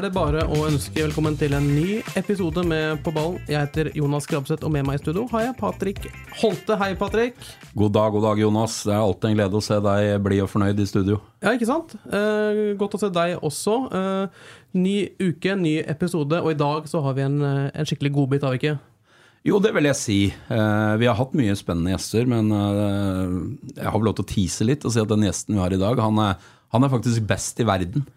Er det bare å ønske velkommen til en ny episode med På ballen. Jeg heter Jonas Grabseth, og med meg i studio har jeg Patrick Holte. Hei, Patrick. God dag, god dag, Jonas. Det er alltid en glede å se deg blid og fornøyd i studio. Ja, ikke sant? Eh, godt å se deg også. Eh, ny uke, ny episode, og i dag så har vi en, eh, en skikkelig godbit, har vi ikke? Jo, det vil jeg si. Eh, vi har hatt mye spennende gjester, men eh, jeg har vel lov til å tease litt og si at den gjesten vi har i dag, han er, han er faktisk best i verden.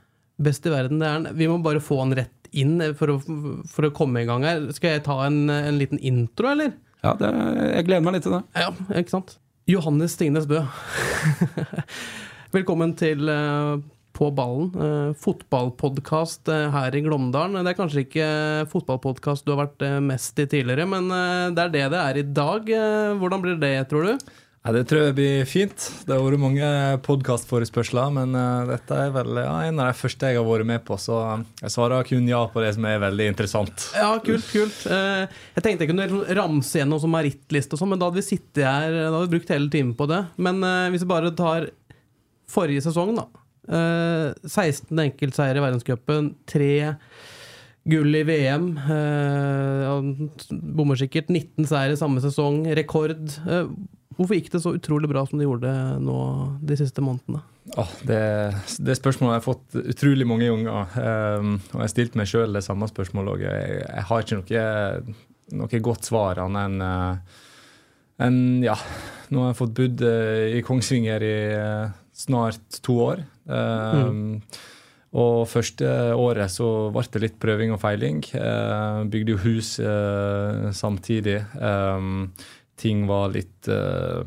Best i verden, det er han. Vi må bare få han rett inn for å, for å komme i gang her. Skal jeg ta en, en liten intro, eller? Ja, det, jeg gleder meg litt til det. Ja, ikke sant? Johannes Stignes Bø. Velkommen til eh, På ballen, uh, fotballpodkast eh, her i Glåmdalen. Det er kanskje ikke fotballpodkast du har vært eh, mest i tidligere, men eh, det er det det er i dag. Eh, hvordan blir det, tror du? Ja, det tror jeg blir fint. Det har vært mange podkastforespørsler, men uh, dette er vel ja, en av de første jeg har vært med på, så jeg svarer kun ja på det som er veldig interessant. Ja, kult, kult. Uh, jeg tenkte jeg kunne liksom ramse gjennom som merittliste og sånn, men da hadde vi sittet her Da hadde vi brukt hele timen på det. Men uh, hvis vi bare tar forrige sesong, da. Eh, 16 enkeltseier i verdenscupen, tre gull i VM. Eh, bommer sikkert. 19 seier i samme sesong, rekord. Eh, hvorfor gikk det så utrolig bra som det gjorde nå de siste månedene? Oh, det, det spørsmålet har jeg fått utrolig mange ganger, um, og jeg har stilt meg sjøl det samme spørsmålet òg. Jeg, jeg har ikke noe, noe godt svar annet enn uh, en, ja, nå har jeg fått bodd uh, i Kongsvinger i uh, snart to år. Um, Og første året så ble det litt prøving og feiling. Eh, bygde jo hus eh, samtidig. Um, ting var litt uh,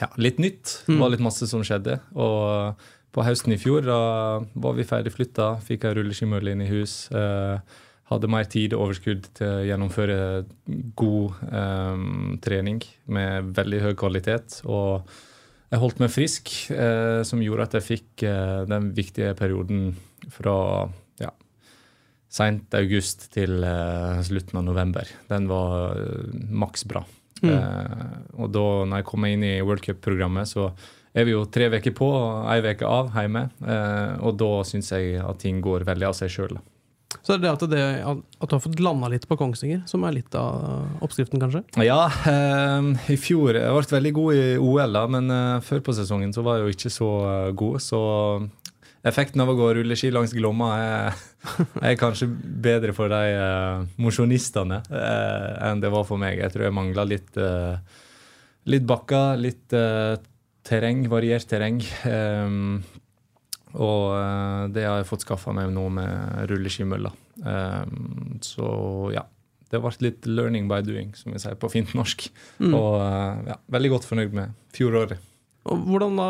ja, litt nytt. Det var litt masse som skjedde. Og på høsten i fjor da var vi ferdig flytta, fikk ei rulleskimølle inn i hus. Uh, hadde mer tid og overskudd til å gjennomføre god um, trening med veldig høy kvalitet. Og jeg holdt meg frisk, eh, som gjorde at jeg fikk eh, den viktige perioden fra ja, seint august til slutten av november. Den var maks bra. Eh, og da når jeg kommer inn i World Cup-programmet, så er vi jo tre uker på og ei uke av hjemme. Eh, og da syns jeg at ting går veldig av seg sjøl. Så det er det det, at du har fått landa litt på Kongsvinger, som er litt av oppskriften, kanskje? Ja, eh, i fjor Jeg ble veldig god i OL, da, men eh, før på sesongen så var jeg jo ikke så eh, god. Så effekten av å gå rulleski langs Glomma er, er kanskje bedre for de uh, mosjonistene uh, enn det var for meg. Jeg tror jeg mangla litt, uh, litt bakker, litt uh, terreng, variert terreng. Um, og det har jeg fått skaffa meg nå med rulleskimølla. Um, så ja. Det ble litt 'learning by doing', som vi sier på fint norsk. Og eh, ja, veldig godt fornøyd med fjoråret. Og hvordan da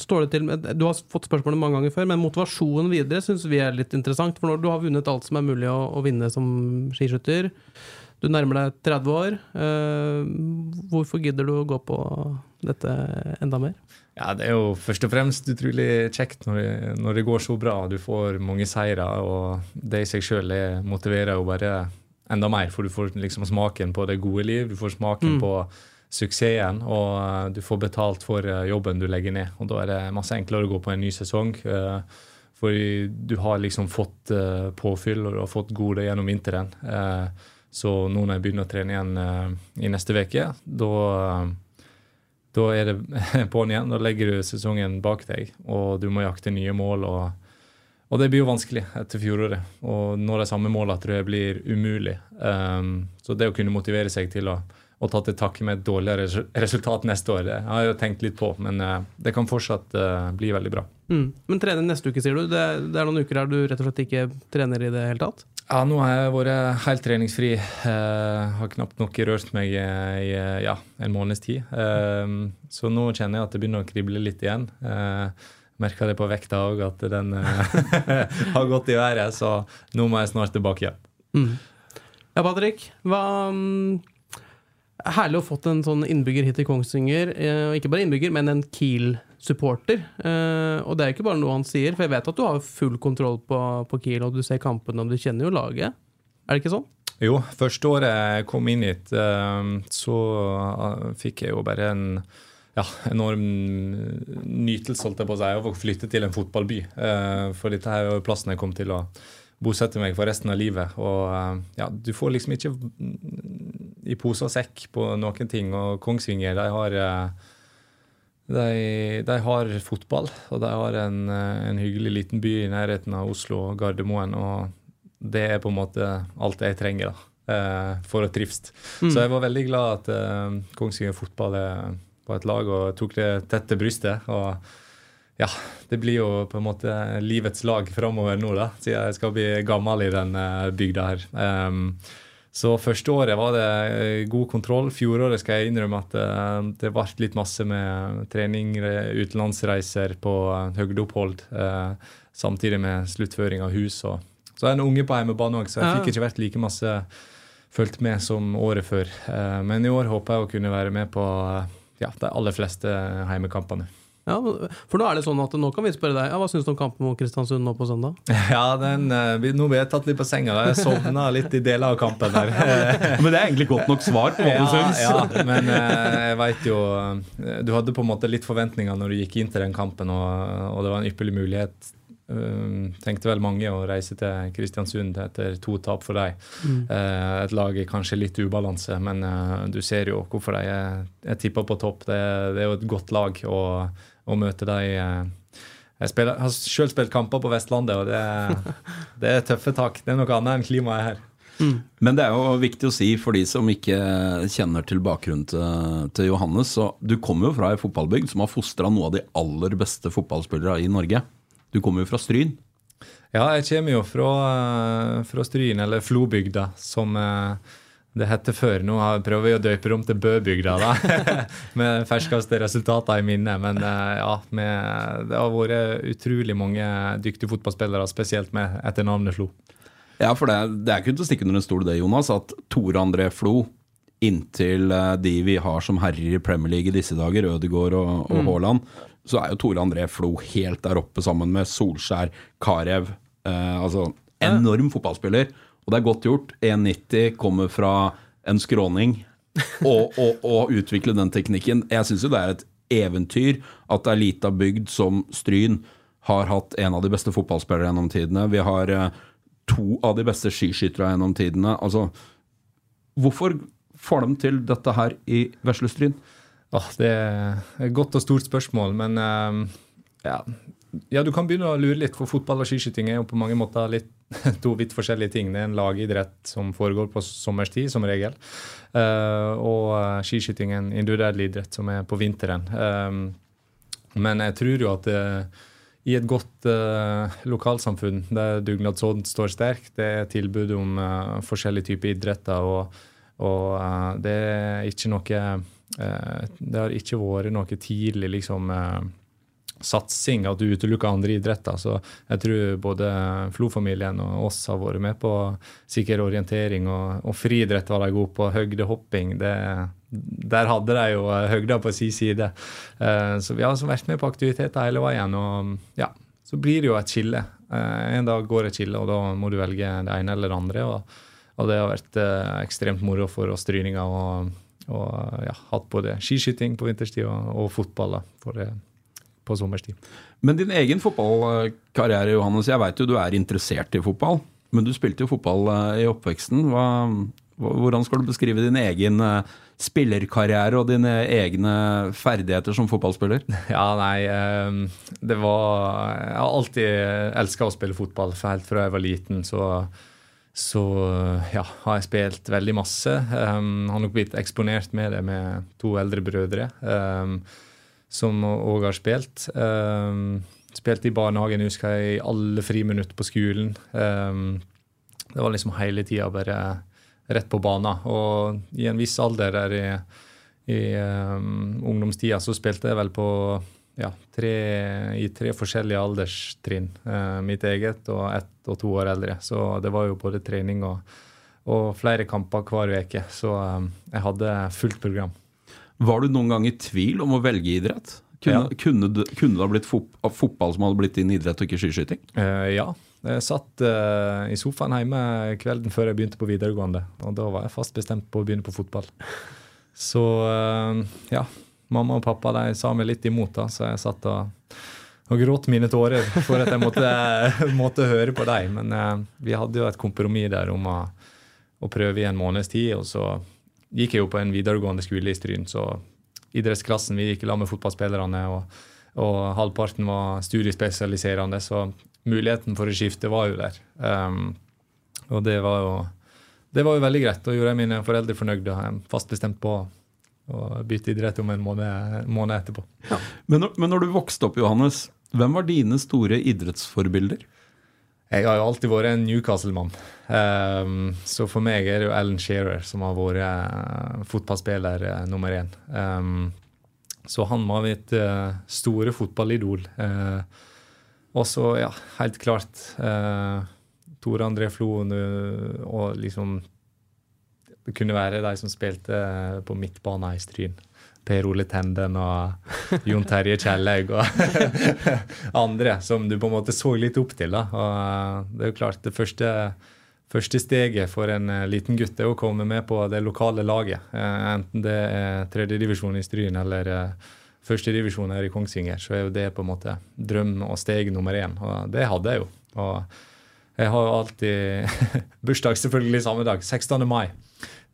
står det til med Du har fått spørsmålet mange ganger før, men motivasjonen videre syns vi er litt interessant. For når du har vunnet alt som er mulig å, å vinne som skiskytter, du nærmer deg 30 år, Uh, hvorfor gidder du å gå på dette enda mer? Ja, Det er jo først og fremst utrolig kjekt når det, når det går så bra. Du får mange seire, og det i seg sjøl motiverer jo bare enda mer. For du får liksom smaken på det gode liv, du får smaken på suksessen, og eh, du får betalt for eh, jobben du legger ned. Og da er det masse enklere å gå på en ny sesong. eh, For du har liksom fått påfyll, og du har fått gode gjennom vinteren. Så nå når jeg begynner å trene igjen i neste uke, da da er det på'n igjen. Da legger du sesongen bak deg, og du må jakte nye mål. Og, og det blir jo vanskelig etter fjoråret. Og nå de samme målene tror jeg blir umulig. Um, så det å kunne motivere seg til å, å tatt til takke med et dårligere resultat neste år, det har jeg jo tenkt litt på. Men eh, det kan fortsatt eh, bli veldig bra. Mm. Men trene neste uke, sier du. Det, det er noen uker her du rett og slett ikke trener i det hele tatt? Ja, nå har jeg vært helt treningsfri. Uh, har knapt nok rørt meg i ja, en måneds tid. Så nå kjenner jeg at det begynner å krible litt igjen. Merka det på vekta òg, at den har gått i været. Så nå må jeg snart tilbake igjen. Mm. Ja, Patrick. Hva um, Herlig å ha fått en sånn innbygger hit i Kongsvinger. Og ikke bare innbygger, men en Kiel-supporter. Og det er ikke bare noe han sier, for jeg vet at du har full kontroll på, på Kiel, og du ser kampene, og du kjenner jo laget. Er det ikke sånn? Jo, første året jeg kom inn hit, så fikk jeg jo bare en ja, enorm nytelse holdt jeg på å si, av å flytte til en fotballby. For dette er jo plassen jeg kom til å bosette meg for resten av livet. Og ja, du får liksom ikke i pose og sekk på noen ting. Og Kongsvinger, de har de, de har fotball, og de har en, en, hyggelig liten by i nærheten av Oslo og Gardermoen. Og det er på en måte alt jeg trenger da, for å trives. Mm. Så jeg var veldig glad at Kongsvinger fotball på et lag og tok det tett til brystet. og ja, det blir jo på en måte livets lag framover nå, da, siden jeg skal bli gammel i den bygda her. Um, så første året var det god kontroll. Fjoråret skal jeg innrømme at uh, det ble litt masse med trening, utenlandsreiser på høydeopphold, uh, samtidig med sluttføring av hus. Og, så er jeg en unge på hjemmebane òg, så jeg fikk ikke vært like masse fulgt med som året før. men i år håper jeg å kunne være med på ja, de aller fleste heimekampene. Ja, for nå er det sånn at nå kan vi spørre deg, ja, Hva syns du om kampen mot Kristiansund nå på søndag? Ja, den, Nå ble jeg tatt litt på senga. Jeg sovna litt i deler av kampen Der. men det er egentlig godt nok svar på hva ja, du syns. Ja, men jeg veit jo Du hadde på en måte litt forventninger når du gikk inn til den kampen, og, og det var en ypperlig mulighet Uh, tenkte vel mange å reise til Kristiansund etter to tap for dem. Mm. Uh, et lag i kanskje litt ubalanse, men uh, du ser jo hvorfor de er, er tippa på topp. Det, det, er jo et godt lag å, å møte dem. Jeg spiller, har sjøl spilt kamper på Vestlandet, og det, det, er tøffe tak. Det er noe annet enn klimaet her. Mm. Men det er jo viktig å si for de som ikke kjenner til bakgrunnen til, til Johannes. Så du kommer jo fra ei fotballbygd som har fostra noen av de aller beste fotballspillere i Norge. Du kommer jo fra Stryn? Ja, jeg kommer jo fra, fra Stryn, eller Flobygda, som det heter før. Nå prøver vi å døpe rom om til Bøbygda, da, med ferskeste resultater i minne. Men ja, med, det har vært utrolig mange dyktige fotballspillere, spesielt med etter navnet Flo. Ja, for det, det er ikke til å stikke under en stol det, Jonas, at Tore André Flo inntil de vi har som herrer i Premier League i disse dager, Ødegaard og, og mm. Haaland, så er jo Tore André Flo helt der oppe sammen med Solskjær, Carew. Eh, altså enorm fotballspiller. Og det er godt gjort. 1,90 kommer fra en skråning. Og, utvikle den teknikken. Jeg syns jo det er et eventyr at ei lita bygd som Stryn har hatt en av de beste fotballspillere gjennom tidene. Vi har eh, to av de beste skiskyttere gjennom tidene. Altså, hvorfor får de til dette her i Vesle Stryn? Oh, det er et godt og stort spørsmål, men uh, ja. ja. du kan begynne å lure litt, for fotball og skiskyting er jo på mange måter litt, to vidt forskjellige ting. Det er en lagidrett som foregår på sommerstid, som regel. Uh, og uh, skiskyting er en individuell idrett som er på vinteren. men jeg tror jo at i et godt lokalsamfunn der dugnadsånden står sterk, det er tilbud om forskjellige typer idretter, og, og det er ikke noe Eh, det har ikke vært noe tidlig liksom, eh, satsing at du utelukker andre idretter. Så jeg tror både Flo-familien og oss har vært med på sikker orientering. Og, og friidrett var de gode på. Høydehopping. Det, der hadde de jo høgda på sin side. Eh, så vi har altså vært med på aktiviteter hele veien. Og ja, så blir det jo et skille. En dag går et skille, og da må du velge det ene eller det andre. Og, og det har vært ekstremt moro for oss stryninger. og og ja, hatt både skiskyting på vinterstid og, og fotball da, det, på sommerstid. Men din egen fotballkarriere, Johannes. Jeg veit jo du er interessert i fotball. Men du spilte jo fotball eh, i oppveksten. Hva, hvordan skal du beskrive din egen eh, spillerkarriere og dine egne ferdigheter som fotballspiller? Ja, nei ehm, Det var Jeg har alltid elska å spille fotball. For helt fra jeg var liten, så så ja, har jeg spilt veldig masse. Um, har nok blitt eksponert med det med to eldre brødre um, som òg har spilt. Um, spilt i barnehagen husker jeg i alle friminutt på skolen. Um, det var liksom hele tida bare rett på banen. Og i en viss alder der i, i um, ungdomstida så spilte jeg vel på ja, tre, i tre forskjellige alderstrinn. Uh, mitt eget og ett og to år eldre. Så det var jo både trening og, og flere kamper hver uke. Så um, jeg hadde fullt program. Var du noen gang i tvil om å velge idrett? Kunne, ja. kunne, kunne det ha blitt fot fotball som hadde blitt din idrett, og ikke skiskyting? Uh, ja. Jeg satt uh, i sofaen hjemme kvelden før jeg begynte på videregående. Og da var jeg fast bestemt på å begynne på fotball. Så uh, ja. Mamma og pappa de sa meg litt imot, da, så jeg satt og, og gråt mine tårer for at jeg måtte, måtte høre på dem. Men vi hadde jo et kompromiss der om å, å prøve i en måneds tid. Og så gikk jeg jo på en videregående skole i Stryn, så idrettsklassen. Vi gikk i med fotballspillerne, og, og, halvparten var studiespesialiserende. Så muligheten for å skifte var jo der. Um, og det var jo det var jo veldig greit. Da gjorde jeg mine foreldre fornøyde. Jeg er fast bestemt på å bytte idrett om en måned, måned etterpå. Ja. Men, men, når du vokste opp, Johannes, hvem var dine store idrettsforbilder? Jeg har jo alltid vært en Newcastle-mann. Um, så for meg er det jo Alan Shearer som har vært uh, fotballspiller uh, nummer én. Um, så han var mitt uh, store fotballidol. og så, ja, helt klart Tore André Floen og liksom Det kunne være de som spilte på midtbanen i Stryn. Per Ole Tenden og Jon Terje Kjellaug og andre som du på en måte så litt opp til. Da. Og eh, det er jo klart, det første, første steget for en eh, liten gutt er å komme med på det lokale laget. Eh, enten det er tredjedivisjon i Stryn eller førstedivisjon her i Kongsvinger, så er jo det på en måte drøm og steg nummer én. Og det hadde jeg jo. Og jeg har jo alltid bursdag selvfølgelig samme dag, 16. mai.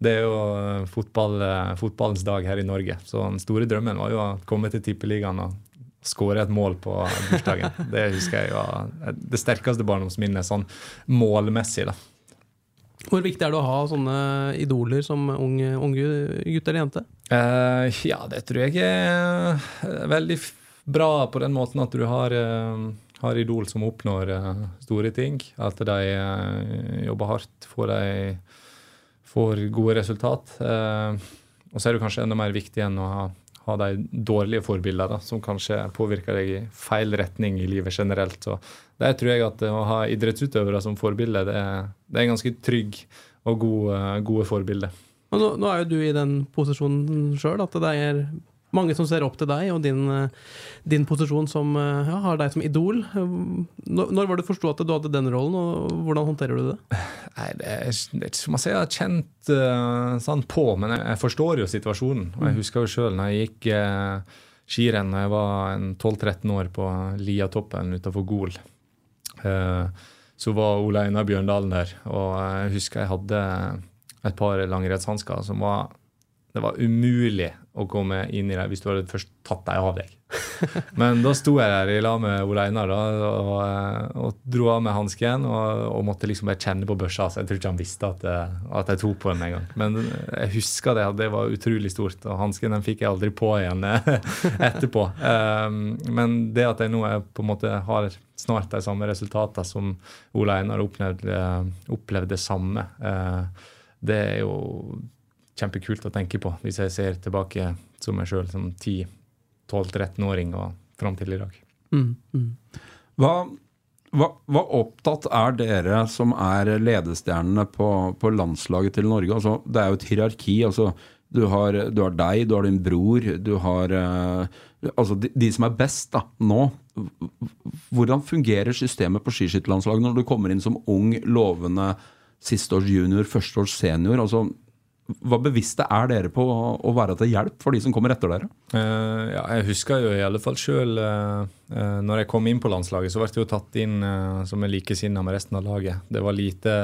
Det er jo eh, fotball, eh, fotballens dag her i Norge. Så den store drømmen var jo å komme til Tippeligaen og skåre et mål på bursdagen. Det husker jeg var det sterkeste barndomsminnet sånn målmessig. da. Hvor viktig er det å ha sånne idoler som unge, unge gutt eller jente? Uh, ja, det tror jeg er veldig bra på den måten at du har, uh, har idol som oppnår uh, store ting. At de jobber hardt, får de får gode resultat. Eh, og så er det kanskje enda mer viktig enn å ha, ha de dårlige forbildene, som kanskje påvirker deg i feil retning i livet generelt. Så der tror jeg at å ha idrettsutøvere som forbilde, det er, det er en ganske trygg og god, eh, gode forbilder. Nå, nå, er jo du i den posisjonen sjøl, at det er mange som ser opp til deg og din, eh, din posisjon som eh, ja, har deg som idol. Når, når var det forsto at du hadde den rollen, og hvordan håndterer du det? Nei, Det er, det er ikke som jeg har kjent uh, sånn på, men jeg, jeg, forstår jo situasjonen. Og jeg mm. husker jo sjøl når jeg gikk uh, skirenn da jeg var 12-13 år på Liatoppen utafor Gol. Uh, så var Ole Einar Bjørndalen der, og jeg husker jeg hadde et par langrennshansker som var det var umulig å komme inn i det hvis du hadde først tatt deg av deg. Men da sto jeg der i lag med Ole Einar da, og, og, dro av med hansken og, og, måtte liksom bare kjenne på børsa. Så jeg tror ikke han visste at, at jeg tok på den en gang. Men jeg husker det, det var utrolig stort. Og hansken den fikk jeg aldri på igjen etterpå. Um, men det at jeg nå er, på en måte har snart de samme resultatene som Ole Einar opplevde, opplevde samme, det er jo kjempekult å tenke på hvis jeg ser tilbake som meg sjøl som 10-12-13-åring og fram til i dag. Mm, mm. Hva, hva, hva, opptatt er dere som er ledestjernene på, på landslaget til Norge? Altså, det er jo et hierarki. altså du har, du har, deg, du har din bror, du har uh, Altså de, de, som er best da, nå. Hvordan fungerer systemet på skiskytterlandslaget når du kommer inn som ung, lovende sisteårs junior, førsteårs senior? Altså, hva bevisste er dere på å være til hjelp for de som kommer etter dere? Uh, ja, jeg husker jo i alle fall sjøl uh, uh, når jeg kom inn på landslaget, så ble jeg jo tatt inn uh, som er likesinna med resten av laget. Det var lite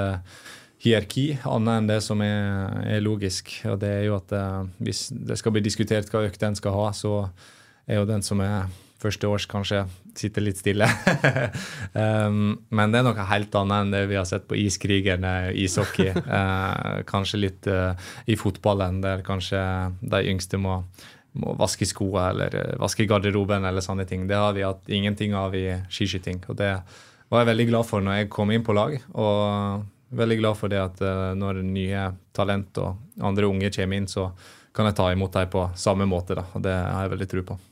hierarki, annet enn det som er, er, logisk. Og det er jo at hvis det skal bli diskutert hva økt en skal ha, så er jo den som er første års kanskje sitter litt stille. um, men det er noe helt annet enn det vi har sett på iskrigerne, ishockey. uh, kanskje litt uh, i fotballen, der kanskje de yngste må, må vaske skoene eller uh, vaske garderoben eller sånne ting. Det har vi hatt ingenting av i skiskyting. Og det var jeg veldig glad for når jeg kom inn på lag. Og veldig glad for det at uh, når nye talent og andre unge kommer inn, så kan jeg ta imot dem på samme måte. Da, og Det har jeg veldig tro på.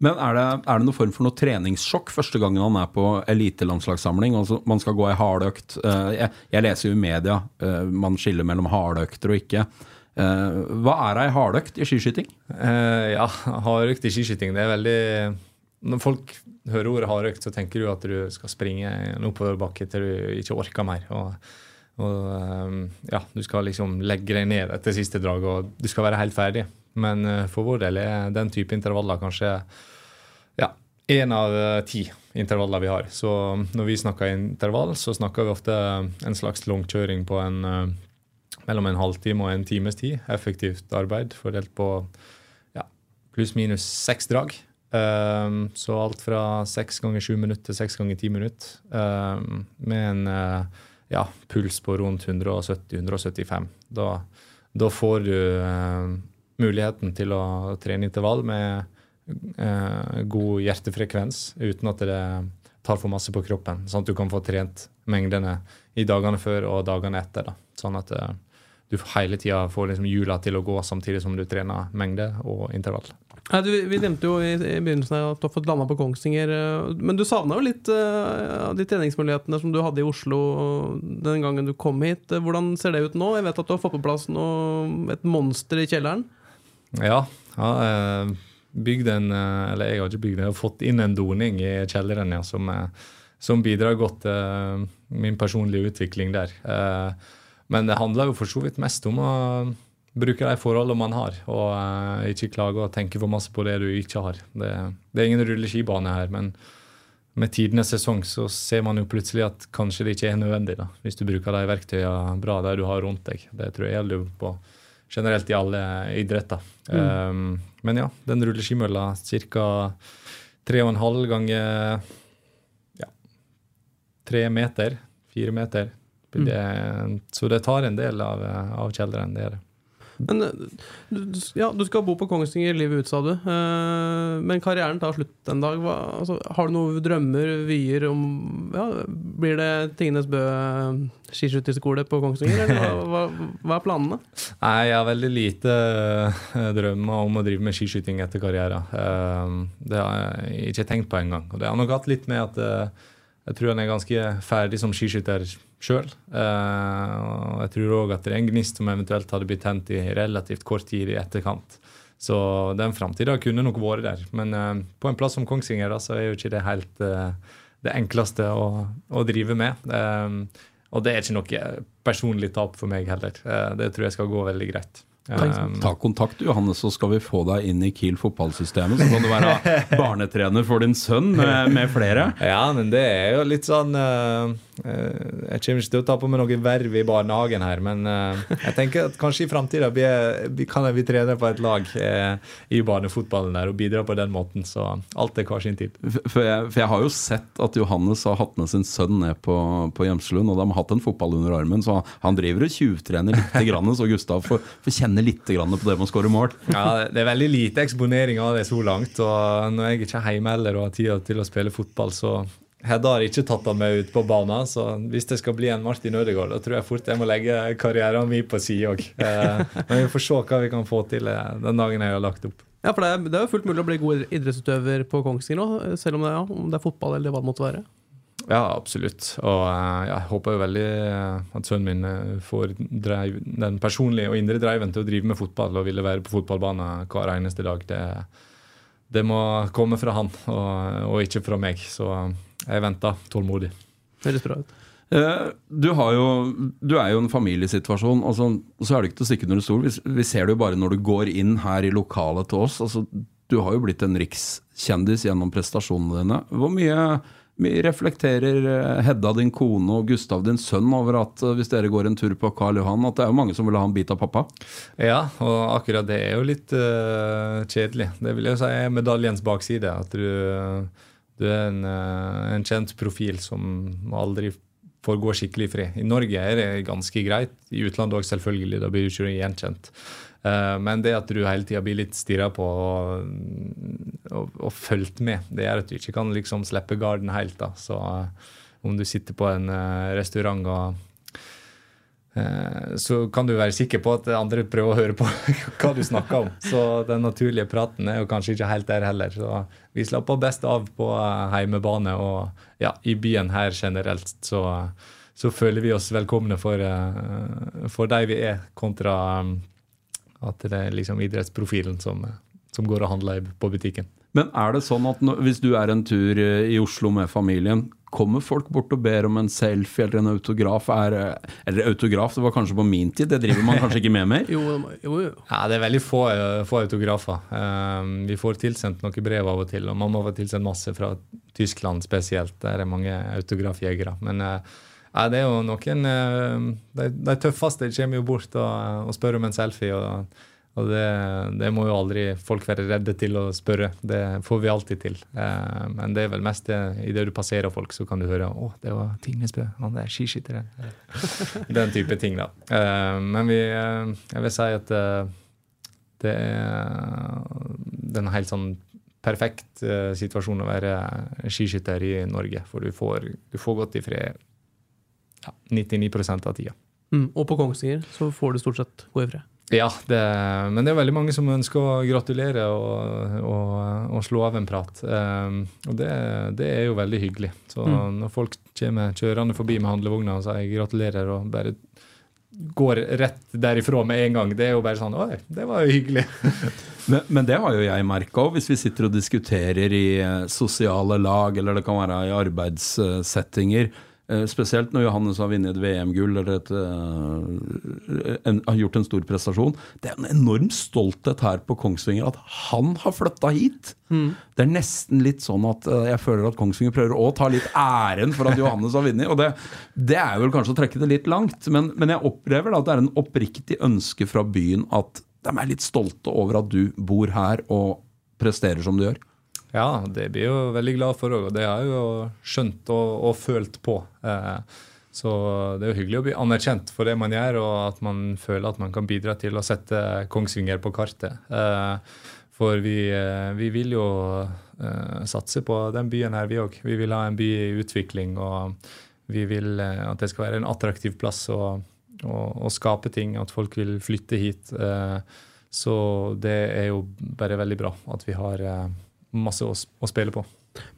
Men er det, er det noen form for noe treningssjokk første gangen han er på elitelandslagssamling? Altså, man skal gå ei hardøkt. Uh, jeg, jeg, leser jo i media uh, man skiller mellom hardøkter og ikke. Uh, hva er ei hardøkt i skiskyting? ja, hardøkt i skiskyting, det er veldig Når folk hører ordet hardøkt, så tenker du at du skal springe en oppoverbakke til du ikke orker mer. og og ja, du skal liksom legge deg ned etter siste drag, og du skal være helt ferdig. Men for vår del er den type intervaller kanskje ja, én av uh, ti intervaller vi har. Så når vi snakker intervall, så snakker vi ofte en slags langkjøring på en uh, mellom en halvtime og en times tid. Effektivt arbeid fordelt på ja, pluss-minus seks drag. Um, så alt fra seks ganger sju minutter til seks ganger ti minutter. Um, med en ja, puls på rundt 170-175. Da, da, får du uh, muligheten til å trene intervall med eh, god hjertefrekvens uten at det tar for masse på kroppen. Sånn at du kan få trent mengdene i dagene før og dagene etter. Da. Sånn at eh, du hele tida får liksom hjula til å gå samtidig som du trener mengde og intervall. Ja, du, vi nevnte jo i, i begynnelsen at du har fått landa på Kongsvinger. Eh, men du savna jo litt uh, de treningsmulighetene som du hadde i Oslo den gangen du kom hit. Eh, hvordan ser det ut nå? Jeg vet at du har fått på plass noe, et monster i kjelleren? Ja, ja bygd en Eller jeg har ikke bygd den, jeg har fått inn en doning i kjelleren ja, som, som bidrar godt til min personlige utvikling der. Men det handler jo for så vidt mest om å bruke de forholdene man har, og ikke klage og tenke for masse på det du ikke har. Det, det er ingen rulleskibane her, men med tidenes sesong så ser man jo plutselig at kanskje det ikke er nødvendig, da, hvis du bruker de verktøyene bra der du har rundt deg. Det tror jeg gjelder på generelt i alle idretter. Mm. Um, men ja, den rulleskimølla ca. 3,5 ganger ja, 3 meter. 4 meter. Mm. Så det tar en del av, av kjelleren, det er det. Men ja, du skal bo på Kongsvinger livet ut, sa du. Eh, men karrieren tar slutt en dag. Hva, altså, har du noen drømmer, vyer om ja, Blir det Tingenes Bø skiskytterskole på Kongsvinger, eller hva, hva, er planene? Nei, Jeg har veldig lite eh, drømmer om å drive med skiskyting etter karrieren. Eh, det har jeg ikke tenkt på engang. Og det har nok hatt litt med at jeg tror han er ganske ferdig som skiskytter sjøl. Uh, jeg tror òg at det er en gnist som eventuelt hadde blitt tent i relativt kort tid i etterkant. Så den framtida kunne nok vært der. Men uh, på en plass som Kongsvinger da, så er jo ikke det helt uh, det enkleste å, å drive med. og det er ikke noe personlig tap for meg heller. det tror jeg skal gå veldig greit. Ta kontakt, Johannes, så skal vi få deg inn i Kiel fotballsystemet. Så kan du være barnetrener for din sønn med, med flere. Ja, men det er jo litt sånn uh, Jeg kommer ikke til å ta på meg noe verv i barnehagen her, men uh, jeg tenker at kanskje i framtida kan vi trener på et lag uh, i barnefotballen der og bidra på den måten. Så alt er hver sin tid. For jeg, for jeg, har jo sett at Johannes har hatt med sin sønn ned på, på og de har hatt en fotball under armen, så han driver og tjuvtrener litt, grann, så Gustav får, får kjenne kjenne litt på det med å skåre mål. Ja, Det er veldig lite eksponering av det så langt. og Når jeg ikke er hjemme eller har tid til å spille fotball, så Hedda har ikke tatt han med ut på banen. Så hvis det skal bli en Martin Ødegaard, da tror jeg fort jeg må legge karrieren min på side òg. Eh, men vi får se hva vi kan få til eh, den dagen jeg har lagt opp. Ja, for det er, det er jo fullt mulig å bli god idrettsutøver på Kongsvinger nå, selv om det, ja, om det er fotball eller hva det måtte være. Ja, absolutt. Og uh, jeg håper jo veldig uh, at sønnen min uh, får drive, den personlige og indre driven til å drive med fotball og ville være på fotballbanen hver eneste dag. Det, det må komme fra han og, og, ikke fra meg. Så jeg venter tålmodig. Høres bra ut. Du, jo, du, er jo en familiesituasjon, og så, så er det ikke til å stikke under stol. Vi, vi, ser det jo bare når du går inn her i lokalet til oss. Altså, du har jo blitt en rikskjendis gjennom prestasjonene dine. Hvor mye reflekterer eh, Hedda, din kone, og Gustav, din sønn, over at eh, hvis dere går en tur på Karl Johan, at det er jo mange som vil ha en bit av pappa? Ja, og akkurat det er jo litt uh, kjedelig. Det vil jeg si er medaljens bakside. At du, du er en, uh, en, kjent profil som aldri får gå skikkelig fri. I Norge er det ganske greit. I utlandet òg, selvfølgelig. Da blir du ikke gjenkjent. Uh, men det at du hele tida blir litt stirra på og, og, og, fulgt med, det gjør at du ikke kan liksom slippe garden helt. da. Så uh, om du sitter på en uh, restaurant og eh, så kan du være sikker på at andre prøver å høre på hva du snakker om. Så den naturlige praten er jo kanskje ikke helt der heller. Så vi slapper best av på eh, heimebane og ja, i byen her generelt. Så, så føler vi oss velkomne for, eh, for de vi er, kontra at det er liksom idrettsprofilen som, som går og handler på butikken. Men er det sånn at når, hvis du er en tur eh, i Oslo med familien, kommer folk bort og ber om en selfie eller en autograf? Er, eh, eller autograf, det var kanskje på min tid, det driver man kanskje ikke med mer? Jo, jo, jo. Ja, det er veldig få, eh, få autografer. Um, vi får tilsendt noen brev av og til, og mamma får tilsendt masse fra Tyskland spesielt. Der er mange autografjegere. Men eh, ja, det er jo noen eh, De, de tøffeste kommer jo bort og, og spør om en selfie. og og det, det må jo aldri folk være redde til å spørre. Det får vi alltid til. Eh, men det er vel mest det idet du passerer folk, så kan du høre 'Å, det var Tingnesbø. Han der skiskytteren'. Den type ting, da. Eh, men vi eh, Jeg vil si at eh, det er, er helt sånn perfekt eh, situasjon å være skiskytter i Norge. For du får, du får gått i fred ja, 99 av tida. Mm, og på Kongsvinger så får du stort sett gå i fred. Ja, det, men det er veldig mange som ønsker å gratulere og, og, og slå av en prat. Um, og det, det er jo veldig hyggelig. Så når folk kommer kjørende forbi med handlevogna og sier gratulerer og bare går rett derifra med en gang, det er jo bare sånn Oi, det var jo hyggelig. Men, men det har jo jeg merka òg, hvis vi sitter og diskuterer i eh, sosiale lag, eller det kan være i arbeidssettinger. Eh, Spesielt når Johannes har vunnet et VM-gull eller et, eh, en, har gjort en stor prestasjon. Det er en enorm stolthet her på Kongsvinger at han har flytta hit. Det er nesten litt sånn at eh, jeg føler at Kongsvinger prøver å ta litt æren for at Johannes har vunnet. Og det, det er vel kanskje å trekke det litt langt, men, men jeg opplever at det er en oppriktig ønske fra byen at de er litt stolte over at du bor her og presterer som du gjør. Ja, det blir jo veldig glad for òg, og det har jeg jo skjønt og, og følt på. Eh, så det er jo hyggelig å bli anerkjent for det man gjør, og at man føler at man kan bidra til å sette Kongsvinger på kartet. Eh, for vi, eh, vi vil jo eh, satse på den byen her, vi òg. Vi vil ha en by i utvikling, og vi vil eh, at det skal være en attraktiv plass å, å, å skape ting, at folk vil flytte hit. Eh, så det er jo bare veldig bra at vi har masse å, å spille på.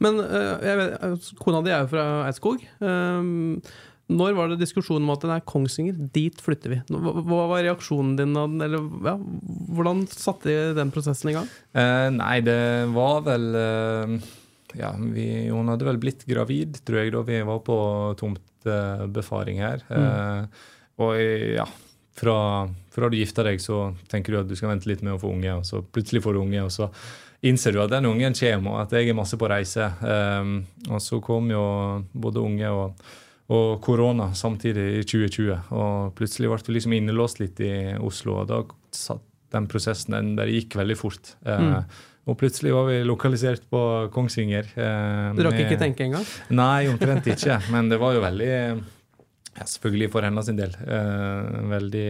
Men eh, jeg vet, eh, kona di er jo fra Eidskog. Um, når var det diskusjon om at det er Kongsvinger, dit flytter vi? Hva, hva var reaksjonen din? Eller, ja, hvordan satte den prosessen i gang? Eh, nei, det var vel eh, Ja, vi, hun hadde vel blitt gravid, tror jeg, da vi var på tomtebefaring her. Eh, og ja, fra, fra du gifter deg, så tenker du at du skal vente litt med å få unge, og så plutselig får du unge, og så innser du at den ungen kommer, og at jeg er masse på reise. Um, og så kom jo både unge og og korona samtidig i 2020. Og plutselig ble vi liksom innelåst litt i Oslo, og da satt den prosessen den der gikk veldig fort. Eh, og plutselig var vi lokalisert på Kongsvinger. Eh, Du rakk ikke tenke engang? Nei, omtrent ikke. Men det var jo veldig ja, Selvfølgelig for hennes sin del. Eh, veldig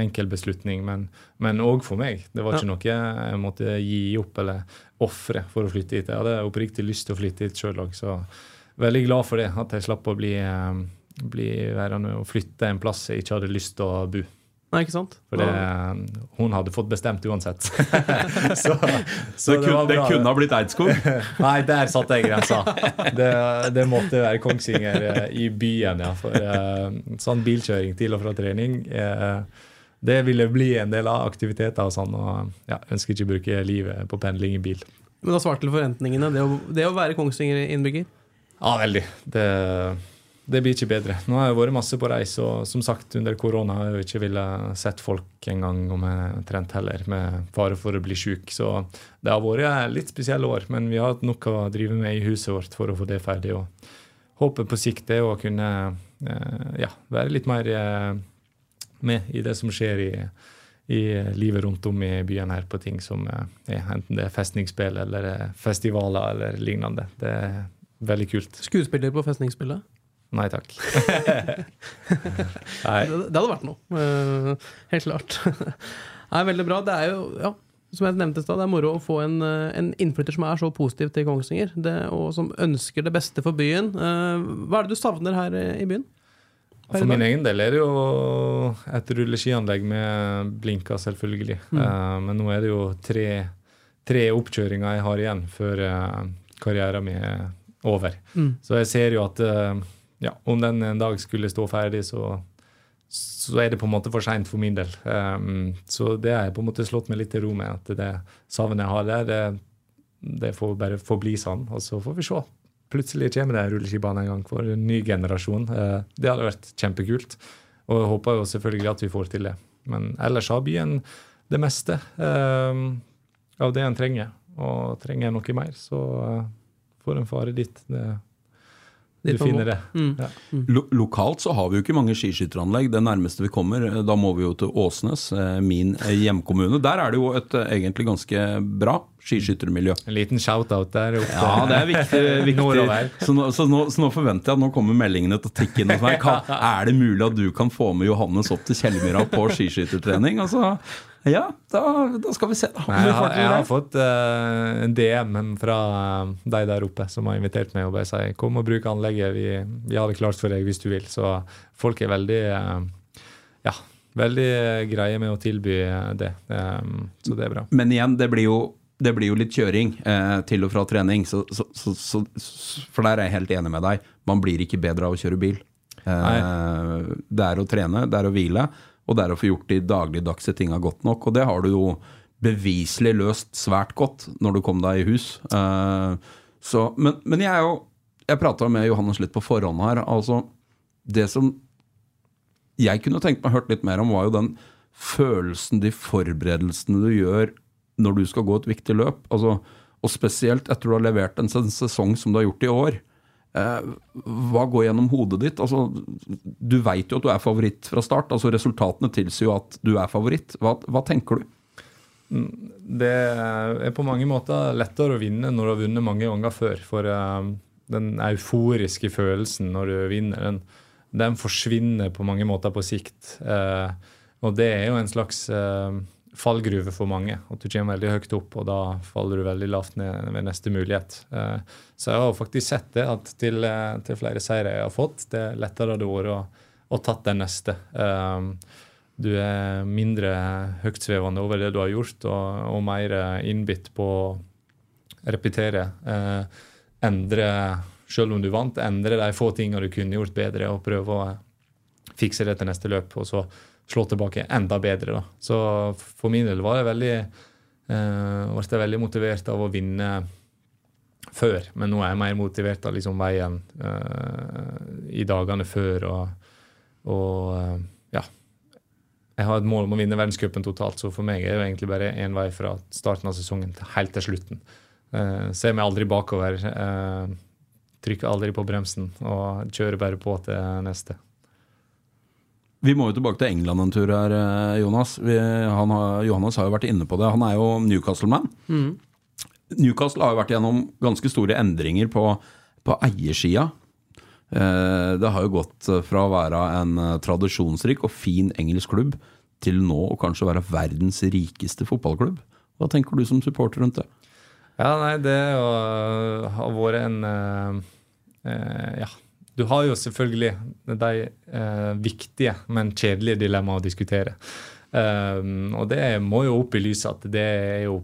enkel beslutning, men òg for meg. Det var ikke noe jeg måtte gi opp eller ofre for å flytte hit. Jeg hadde oppriktig lyst til å flytte hit sjøl òg, så veldig glad for det. At jeg slapp å bli, eh, bli værende og flytte en plass jeg ikke hadde lyst til å bo. Nei, ikke sant? For det, hun hadde fått bestemt uansett. så, så Det, kunne, var det kunne ha blitt Eidskog. Nei, der satte jeg grensa. Det, det måtte være Kongsvinger eh, i byen, ja. For eh, sånn bilkjøring til og fra trening eh, det ville bli en del av aktiviteter og sånn. Og ja, ønsker ikke å bruke livet på pendling i bil. Men da svarte du til forventningene, det å, det å være Kongsvinger-innbygger. Ja, veldig. Det, det blir ikke bedre. Nå har jeg vært masse på reis, og som sagt, under korona har jeg jo ikke villet sett folk engang om jeg trent heller, med fare for å bli sjuk. Så det har vært litt spesielle år, men vi har hatt nok å drive med i huset vårt for å få det ferdig. Og håpet på sikt er å kunne eh, ja, være litt mer eh, med i det som skjer i, i livet rundt om i byen her, på ting som eh, er enten det er festningsspill eller festivaler eller lignende. Det er veldig kult. Skuespiller på festningsspillet. Nei takk. Nei. Det, det hadde vært noe. eh, helt klart. Nei, veldig bra. Det er jo, ja, som jeg nevnte i stad, det er moro å få en, eh, en innflytter som er så positiv til Kongsvinger, det, og som ønsker det beste for byen. Eh, hva er det du savner her i byen? For min egen del er det jo et rulleskianlegg med blinker, selvfølgelig. Mm. Eh, men nå er det jo tre, tre oppkjøringer jeg har igjen før karrieren min er over. Mm. Så jeg ser jo at ja, om den en dag skulle stå ferdig, så, så er det på en måte for seint for min del. Um, så det har jeg på en måte slått meg litt til ro med. At det savnet jeg har der, det, det får bare forbli sånn. Og så får vi se. Plutselig kommer det rulleskibane en gang for en ny generasjon. Uh, det hadde vært kjempekult. Og jeg håper jo selvfølgelig at vi får til det. Men ellers har byen det meste eh, av det en trenger. Og trenger en noe mer, så uh, får en fare dit. Det, du finner det. Mm. Ja. Lo lokalt så har vi jo ikke mange skiskytteranlegg. Det nærmeste vi kommer, eh, da må vi jo til Åsnes, eh, min eh, hjemkommune. Der er det jo et egentlig ganske bra skiskyttermiljø. En liten shout-out der oppe. Ja, det er viktig. viktig. Så, nå, så, nå, så nå forventer jeg at nå kommer meldingene til å tikke inn hos meg. Er det mulig at du kan få med Johannes opp til Kjellmyra på skiskyttertrening? Altså, ja, da, da skal vi se. Da. Nei, jeg, har, jeg har fått eh, en DM fra uh, de der oppe som har invitert meg og bare sier kom og bruk anlegget, vi, vi har det klart for deg hvis du vil. Så folk er veldig uh, ja, veldig greie med å tilby eh, det. Um, så det er bra. Men igjen, det blir jo, det blir jo litt kjøring eh, til og fra trening. Så, så, så, så, for der er jeg helt enig med deg. Man blir ikke bedre av å kjøre bil. Eh, det er å trene, det er å hvile, og det er å få gjort de dagligdagse tinga godt nok. Og det har du jo beviselig løst svært godt når du kom deg i hus. Uh, så, men, men jeg er jo Jeg prata med Johannes litt på forhånd her. Altså, det som jeg kunne tenkt meg hørt litt mer om, var jo den følelsen, de forberedelsene du gjør når du skal gå et viktig løp. Altså, og spesielt etter du har levert en sesong som du har gjort i år. Eh, hva går gjennom hodet ditt? Altså, du veit jo at du er favoritt fra start. altså Resultatene tilsier jo at du er favoritt. Hva, hva tenker du? Det er på mange måter lettere å vinne når du har vunnet mange ganger før. For eh, den euforiske følelsen når du vinner, den, den forsvinner på mange måter på sikt. Eh, og det er jo en slags fallgruve for mange. At du kommer veldig høyt opp, og da faller du veldig lavt ned ved neste mulighet. Eh, så jeg har faktisk sett det, at til, eh, til flere seire jeg har fått, det lettere har vært å, å tatt den neste. Eh, du er mindre høytsvevende over det du har gjort, og, og mer innbitt på å repetere. Endre, selv om du vant, endre de få tingene du kunne gjort bedre, og prøve å fikse det til neste løp, og så slå tilbake enda bedre. Da. Så for min del var jeg veldig, eh, ble jeg veldig motivert av å vinne før, men nå er jeg mer motivert av liksom veien eh, i dagene før. og, og eh, ja, jeg har et mål om å vinne verdenscupen totalt, så for meg er det egentlig bare én vei fra starten av sesongen til helt til slutten. Eh, ser meg aldri bakover. eh, trykker aldri på bremsen og kjører bare på til neste. Vi må jo tilbake til England en tur her, eh, Jonas. Vi, han har, Johannes har jo vært inne på det. Han er jo Newcastle-man. Newcastle har jo vært gjennom ganske store endringer på, på eiersida. Eh, det har jo gått fra å være en eh, tradisjonsrik og fin engelsk klubb til nå å kanskje være verdens rikeste fotballklubb. Hva tenker du som supporter rundt det? Ja, nei, det har, vært en eh, Ja. Du har jo selvfølgelig de eh, viktige, men kjedelige dilemmaene å diskutere. Um, og det må jo opp i lyset at det er jo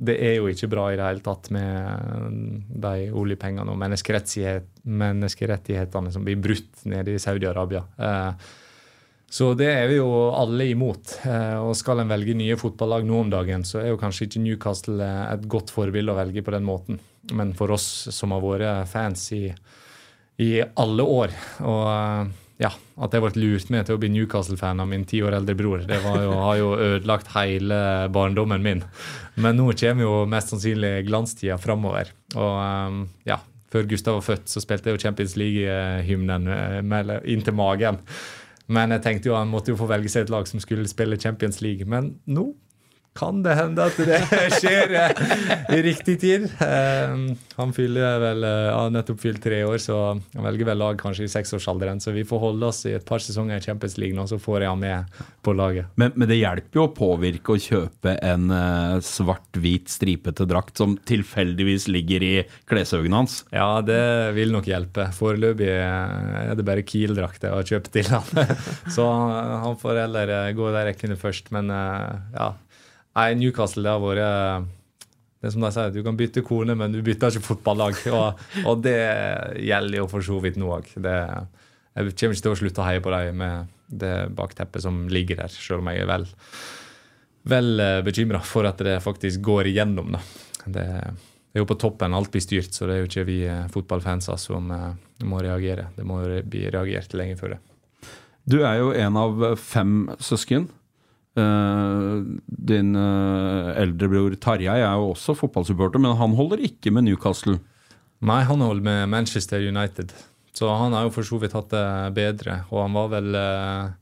det er jo ikke bra i det hele tatt med de oljepengene og menneskerettighet, menneskerettighetene som blir brutt nede i Saudi-Arabia. Uh, så det er vi jo alle imot. Eh, og skal en velge nye fotballag nå om dagen, så er jo kanskje ikke Newcastle eh, et godt forbilde å velge på den måten. Men for oss som har vært fans i, i alle år, og ja, at jeg ble lurt med til å bli Newcastle-fan av min ti år eldre bror, det jo, har jo ødelagt hele barndommen min. Men nå kommer jo mest sannsynlig glanstida framover. Og eh, ja, før Gustav var født, så spilte jeg jo Champions League-hymnen eh, inntil magen. Men jeg tenkte jo han måtte jo få velge seg et lag som skulle spille Champions League. Men nå kan det hende at det skjer eh, i riktig tid. Eh, han fyller vel eh, har nettopp fylt tre år, så han velger vel lag kanskje i seksårsalderen. Så vi får holde oss i et par sesonger i Champions League nå, så får jeg han med på laget. Men, men det hjelper jo å påvirke å kjøpe en svart-hvit stripete drakt som tilfeldigvis ligger i kleshaugen hans. Ja, det vil nok hjelpe. Foreløpig er det bare Kiel-drakt jeg har kjøpt til han. så han får heller gå der jeg kunne først. Men ja, Nei, Newcastle det har vært eh, det er som de sier, Du kan bytte kone, men du bytter ikke fotballag. Og, og det gjelder jo for så vidt nå òg. Jeg kommer ikke til å slutte å heie på dem med det bakteppet som ligger der, selv om jeg er vel, vel eh, bekymra for at det faktisk går igjennom. Da. Det, er jo på toppen alt blir styrt, så det er jo ikke vi eh, fotballfanser som må reagere. Det må bli reagert lenge før det. Du er jo en av fem søsken. Uh, din uh, eldrebror Tarjei er jo også fotballsupporter, men han holder ikke med Newcastle. Nei, han holder med Manchester United. Så han har jo for så vidt hatt det bedre. Og han var vel uh,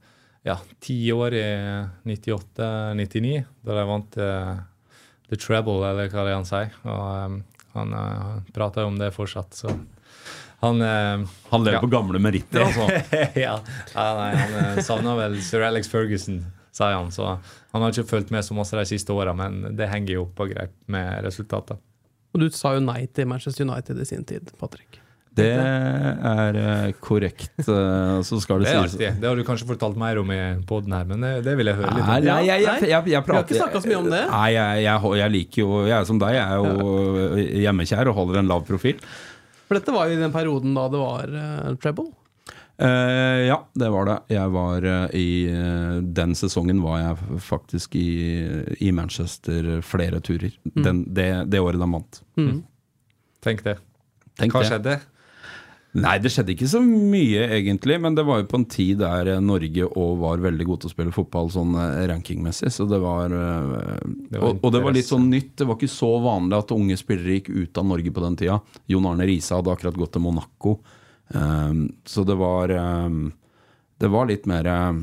ja, ti år i 98-99, da de vant The Treble, eller hva det er han sier. Og um, han prater jo om det fortsatt, så han, han lever ja. på gamle meritter, altså? ja. ja nei, han savna vel sir Alex Ferguson sier han. Så han har ikke fulgt med så masse de siste åra, men det henger jo på greip med resultatet. Og du sa jo nei til Manchester United i sin tid, Patrick. Det er eh, korrekt. Eh, så skal det, det er artig. Det har du kanskje fortalt mer om i poden her, men det, det, vil jeg høre litt om. Nei, jeg, jeg, jeg, jeg, jeg prater, Vi har ikke snakka så mye om det. Nei, jeg, liker jo Jeg er som deg, jeg er jo hjemmekjær og holder en lav profil. For dette var jo i den perioden da det var uh, treble? Uh, ja, det var det. Jeg var uh, i uh, Den sesongen var jeg faktisk i, i Manchester flere turer. Mm. Den, det, det, året de vant. Mm. Tenk det. Tenk Hva det. skjedde? Nei, det skjedde ikke så mye, egentlig. Men det var jo på en tid der Norge òg var veldig gode til å spille fotball sånn rankingmessig. Så det var, det var og, og, det var litt sånn nytt. Det var ikke så vanlig at unge spillere gikk ut av Norge på den tida. Jon Arne Riise hadde akkurat gått til Monaco. Um, så det var um, Det var litt mer um,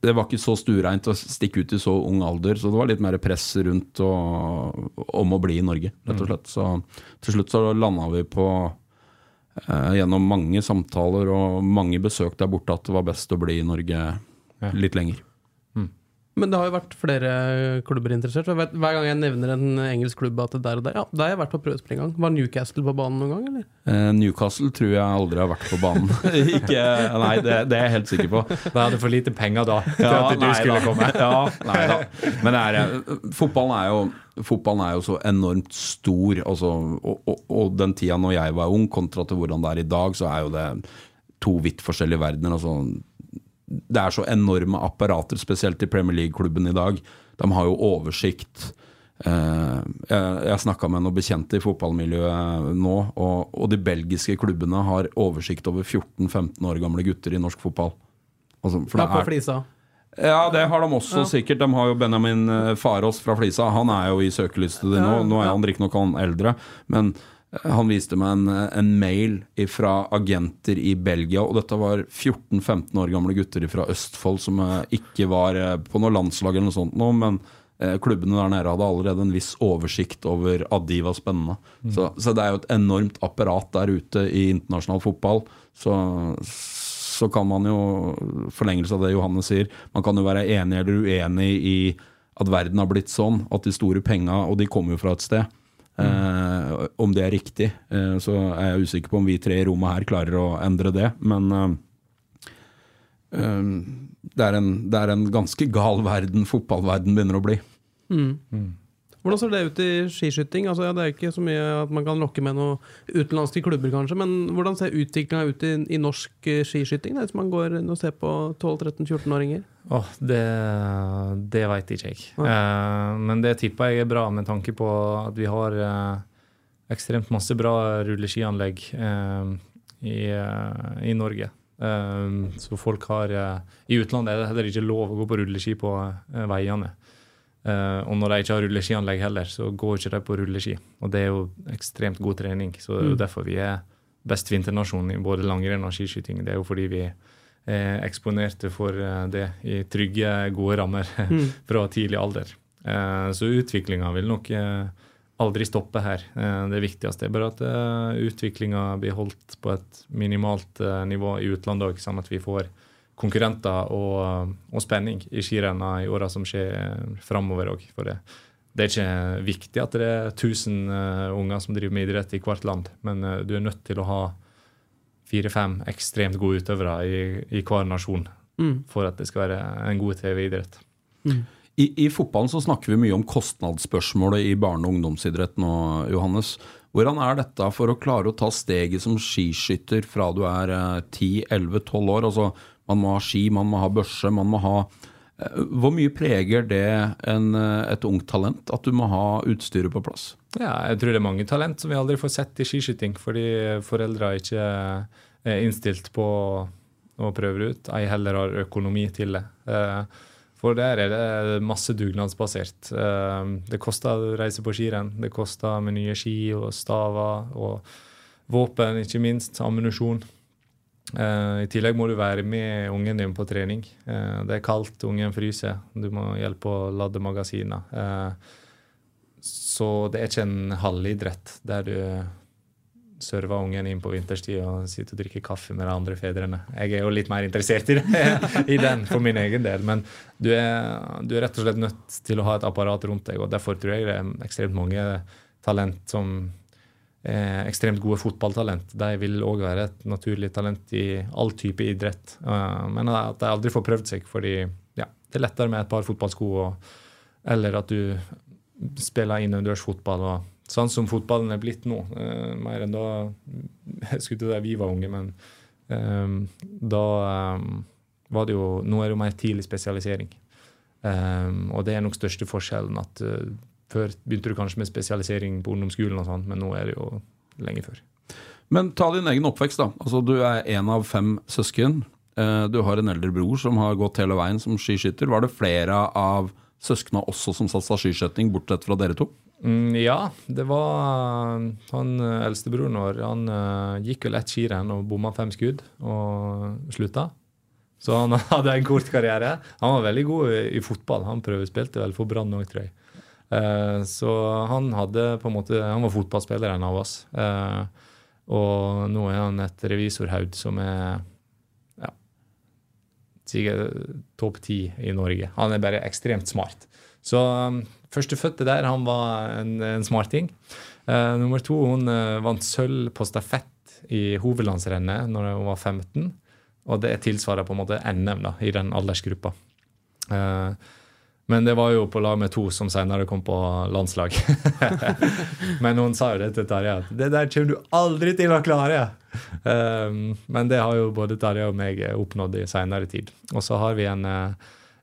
Det var ikke så stuereint å stikke ut i så ung alder, så det var litt mer press rundt og, om å bli i Norge, rett og slett. Så til slutt så landa vi på uh, gjennom mange samtaler og mange besøk der borte at det var best å bli i Norge litt lenger. Men det har jo vært flere klubber interessert. Vet, hver gang jeg nevner en engelsk klubb at det der og der, ja, da har jeg vært på prøvespill en gang. Var Newcastle på banen noen gang, eller? Eh, Newcastle tror jeg aldri har vært på banen. Ikke, nei, det, det, er jeg helt sikker på. Da hadde for lite penger da til ja, at du nei, skulle da. komme. Ja, nei da. Men er, fotballen, er jo, fotballen er jo så enormt stor, altså, og, og, og, den tida når jeg var ung, kontra til hvordan det er i dag, så er jo det to vidt forskjellige verdener. altså det er så enorme apparater, spesielt i Premier League-klubben i dag. De har jo oversikt. Uh, jeg snakka med noen bekjente i fotballmiljøet nå, og, de belgiske klubbene har oversikt over 14-15 år gamle gutter i norsk fotball. Altså, for det er, Flisa? Ja, det har de også ja. sikkert. De har jo Benjamin eh, Farås fra Flisa. Han er jo i søkelyset nå. Nå er han riktignok eldre, men han viste meg en, en mail fra agenter i Belgia, og dette var 14-15 år gamle gutter fra Østfold som eh, ikke var eh, på noe landslag eller noe sånt nå, men eh, klubbene der nede hadde allerede en viss oversikt over at de var spennende. Mm. Så, så, det er jo et enormt apparat der ute i internasjonal fotball. Så, så kan man jo, forlengelse av det Johanne sier, man kan jo være enig eller uenig i at verden har blitt sånn, at de store penga, og de kommer jo fra et sted. Uh, om det er riktig, uh, så er jeg usikker på om vi tre i rommet her klarer å endre det. Men uh, det, er en, det, er en, ganske gal verden fotballverden begynner å bli. Mm. Mm. Hvordan ser det ut i skiskyting? Altså, ja, det er ikke så mye at man kan lokke med noen utenlandske klubber, kanskje, men hvordan ser utviklinga ut i, i, norsk skiskyting, da, Hvis man går inn og ser på 12-13-14-åringer? Oh, det det veit ikke jeg. Ja. Uh, men det tipper jeg er bra, med tanke på at vi har uh, ekstremt masse bra rulleskianlegg uh, i, i, Norge. så folk har I utlandet er det heller ikke lov å gå på rulleski på veiene. Uh, og når de ikke har rulleskianlegg heller, så går ikke de på rulleski. Og det er jo ekstremt god trening. Så det er jo mm. derfor vi er best vinternasjon i både langrenn og skiskyting. Det er jo fordi vi er eksponerte for eh, det i trygge, gode rammer fra tidlig alder. Uh, så utviklinga vil nok uh, aldri stoppe her. Eh, det viktigste er bare at uh, utviklinga blir holdt på et minimalt eh, nivå i utlandet òg, sånn at vi får konkurrenter og, og spenning i skirenna i åra som skjer framover òg. For det, det er ikke viktig at det er 1000 uh, unger som driver med idrett i hvert land, men uh, du er nødt til å ha fire-fem ekstremt gode utøvere i, i hver nasjon Mm. for at det skal være en god TV-idrett. I, I fotballen så snakker vi mye om kostnadsspørsmålet i barne- og ungdomsidrett nå, Johannes. Hvordan er dette for å klare å ta steget som skiskytter fra du er eh, 10-11-12 år? Altså, man må ha ski, man må ha børse, man må ha eh, Hvor mye preger det en, eh, et ungt talent at du må ha utstyret på plass? Ja, jeg tror det er mange talent som vi aldri får sett i skiskyting, fordi foreldre ikke er innstilt på å prøve det ut, ei heller har økonomi til det. Eh, For der er det masse dugnadsbasert. Det koster å reise på skirenn, det koster med nye ski og staver og våpen, ikke minst, ammunisjon. Eh, I tillegg må du være med ungen din på trening. Eh, Det er kaldt, ungen fryser, du må hjelpe å lade magasiner. Eh, så det er ikke en halvidrett der du server ungen inn på vinterstid og sitter og drikker kaffe med de andre fedrene. Jeg er jo litt mer interessert i, det, i den for min egen del, men du er, du er rett og slett nødt til å ha et apparat rundt deg, og derfor tror jeg det er ekstremt mange talent som er ekstremt gode fotballtalent. De vil òg være et naturlig talent i all type idrett, Uh, men at de aldri får prøvd seg fordi ja, det er lettere med et par fotballsko og, eller at du spiller innendørs fotball. og Sånn som fotballen er blitt nå. Uh, mer enn da Jeg skulle til da vi var unge, men um, da um, var det jo Nå er det jo mer tidlig spesialisering. Um, og det er nok største forskjellen. at eh, Før begynte du kanskje med spesialisering på ungdomsskolen, og sånt, men nå er det jo lenge før. Men ta din egen oppvekst, da. Altså, du er en av fem søsken. Eh, Du har en eldre bror som har gått hele veien som skiskytter. Var det flere av søsknene også som satsa skiskyting, bortsett fra dere to? Mm, ja, det var han eh, eldstebroren vår. Han eh, gikk vel ett skirenn og bomma fem skudd og slutta. Så han hadde en kort karriere. Han var veldig god i, i fotball. Han prøvespilte vel for Brann òg, tror jeg. Eh, så han hadde på en måte Han var fotballspilleren av oss. Eh, og nå er han et revisorhaud som er ja, sikkert topp ti i Norge. Han er bare ekstremt smart. Så um, førstefødte der, han var en, en smarting. Uh, nummer to, hun uh, vant sølv på stafett i hovedlandsrennet når hun var 15. Og det tilsvarer på en måte NM da, i den aldersgruppa. Uh, men det var jo på lag med to som senere kom på landslag. men hun sa jo det til Terje at det der kommer du aldri til å klare! Um, men det har jo både Terje og meg oppnådd i senere tid. Og så har vi en, uh,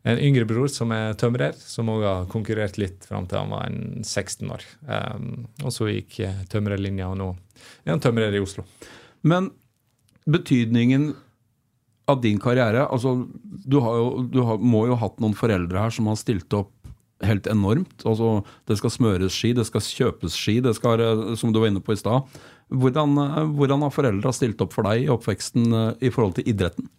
en yngre bror som er tømrer, som òg har konkurrert litt fram til han var en 16 år. Um, og så gikk uh, tømrerlinja, og nå er han tømrer i Oslo. Men betydningen av din karriere altså, Du, jo, du har, må jo ha hatt noen foreldre her som har stilt opp helt enormt. Altså, det skal smøres ski, det skal kjøpes ski, det skal, eh, som du var inne på i stad. Hvordan, eh, hvordan har foreldra stilt opp for deg i oppveksten eh, i forhold til idretten?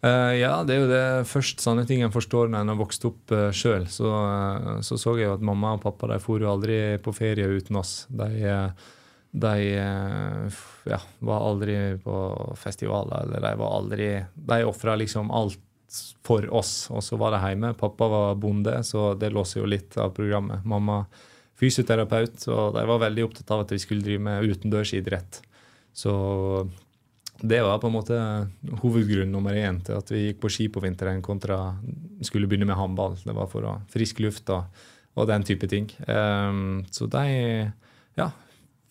Uh, ja, det er jo det først sånne ting en forstår når en har vokst opp uh, sjøl. Så, uh, så så jeg jo at mamma og pappa de for jo aldri på ferie uten oss. De, eh, de eh, ja, var aldri på festivaler, eller de var aldri De ofra liksom alt for oss, og så var de hjemme. Pappa var bonde, så det låser jo litt av programmet. Mamma fysioterapeut, og de var veldig opptatt av at vi skulle drive med utendørsidrett. Så det var på en måte hovedgrunn nummer én til at vi gikk på ski på vinteren kontra skulle begynne med håndball. Det var for å frisk luft og, og den type ting. Um, så de ja,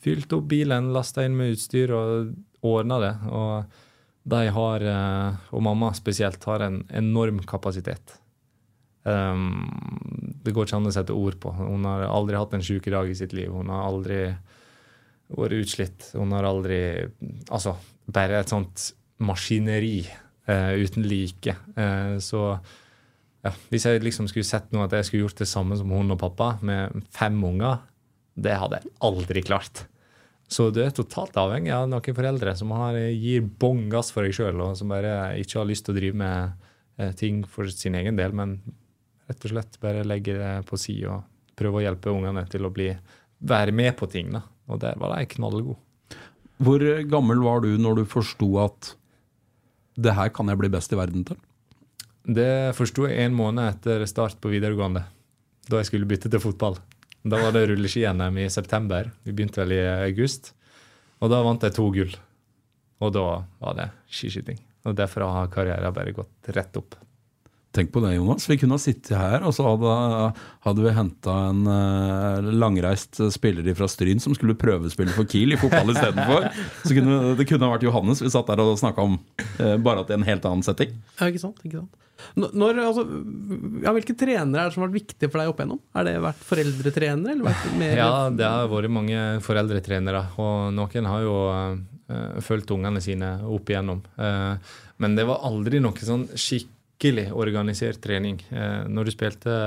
fylte opp bilen, lasta inn med utstyr og ordna det. Og de har, eh, og mamma spesielt, har en enorm kapasitet. Um, det går ikke an å sette ord på. Hun har aldri hatt en sykedag i sitt liv. Hun har aldri vært utslitt. Hun har aldri Altså, bare et sånt maskineri uh, uten like. Uh, så ja, hvis jeg liksom skulle sett noe at jeg skulle gjort det samme som hun og pappa, med fem unger, det hadde jeg aldri klart. Så du er totalt avhengig av noen foreldre som har, gir bånn gass for deg sjøl, og som bare ikke har lyst til å drive med eh, ting for sin egen del, men rett og slett bare legger det på si og prøver å hjelpe ungene til å bli, være med på ting. Da. Og der var de knallgode. Hvor gammel var du når du forsto at det her kan jeg bli best i verden til? Det forsto jeg en måned etter start på videregående, da jeg skulle bytte til fotball. Da var det rulleski-NM i september. Vi begynte vel i august. Og da vant jeg to gull. Og da var det skiskyting. Og derfra har karrieren bare gått rett opp. Tenk på det, Jonas. Vi kunne ha sittet her, og så hadde, hadde vi henta en uh, langreist spiller fra Stryn som skulle prøvespille for Kiel i fotball istedenfor. Så kunne, det kunne ha vært Johannes vi satt der og snakka om, uh, bare at i en helt annen setting. Ja, ikke sant, ikke sant. Når, altså, ja, hvilke trenere er det som har vært viktige for deg opp igjennom? Har det vært foreldretrenere? Eller vært mer ja, det har vært mange foreldretrenere. Og noen har jo uh, fulgt ungene sine opp igjennom. Uh, men det var aldri noe sånn skikkelig organisert trening. Uh, når du spilte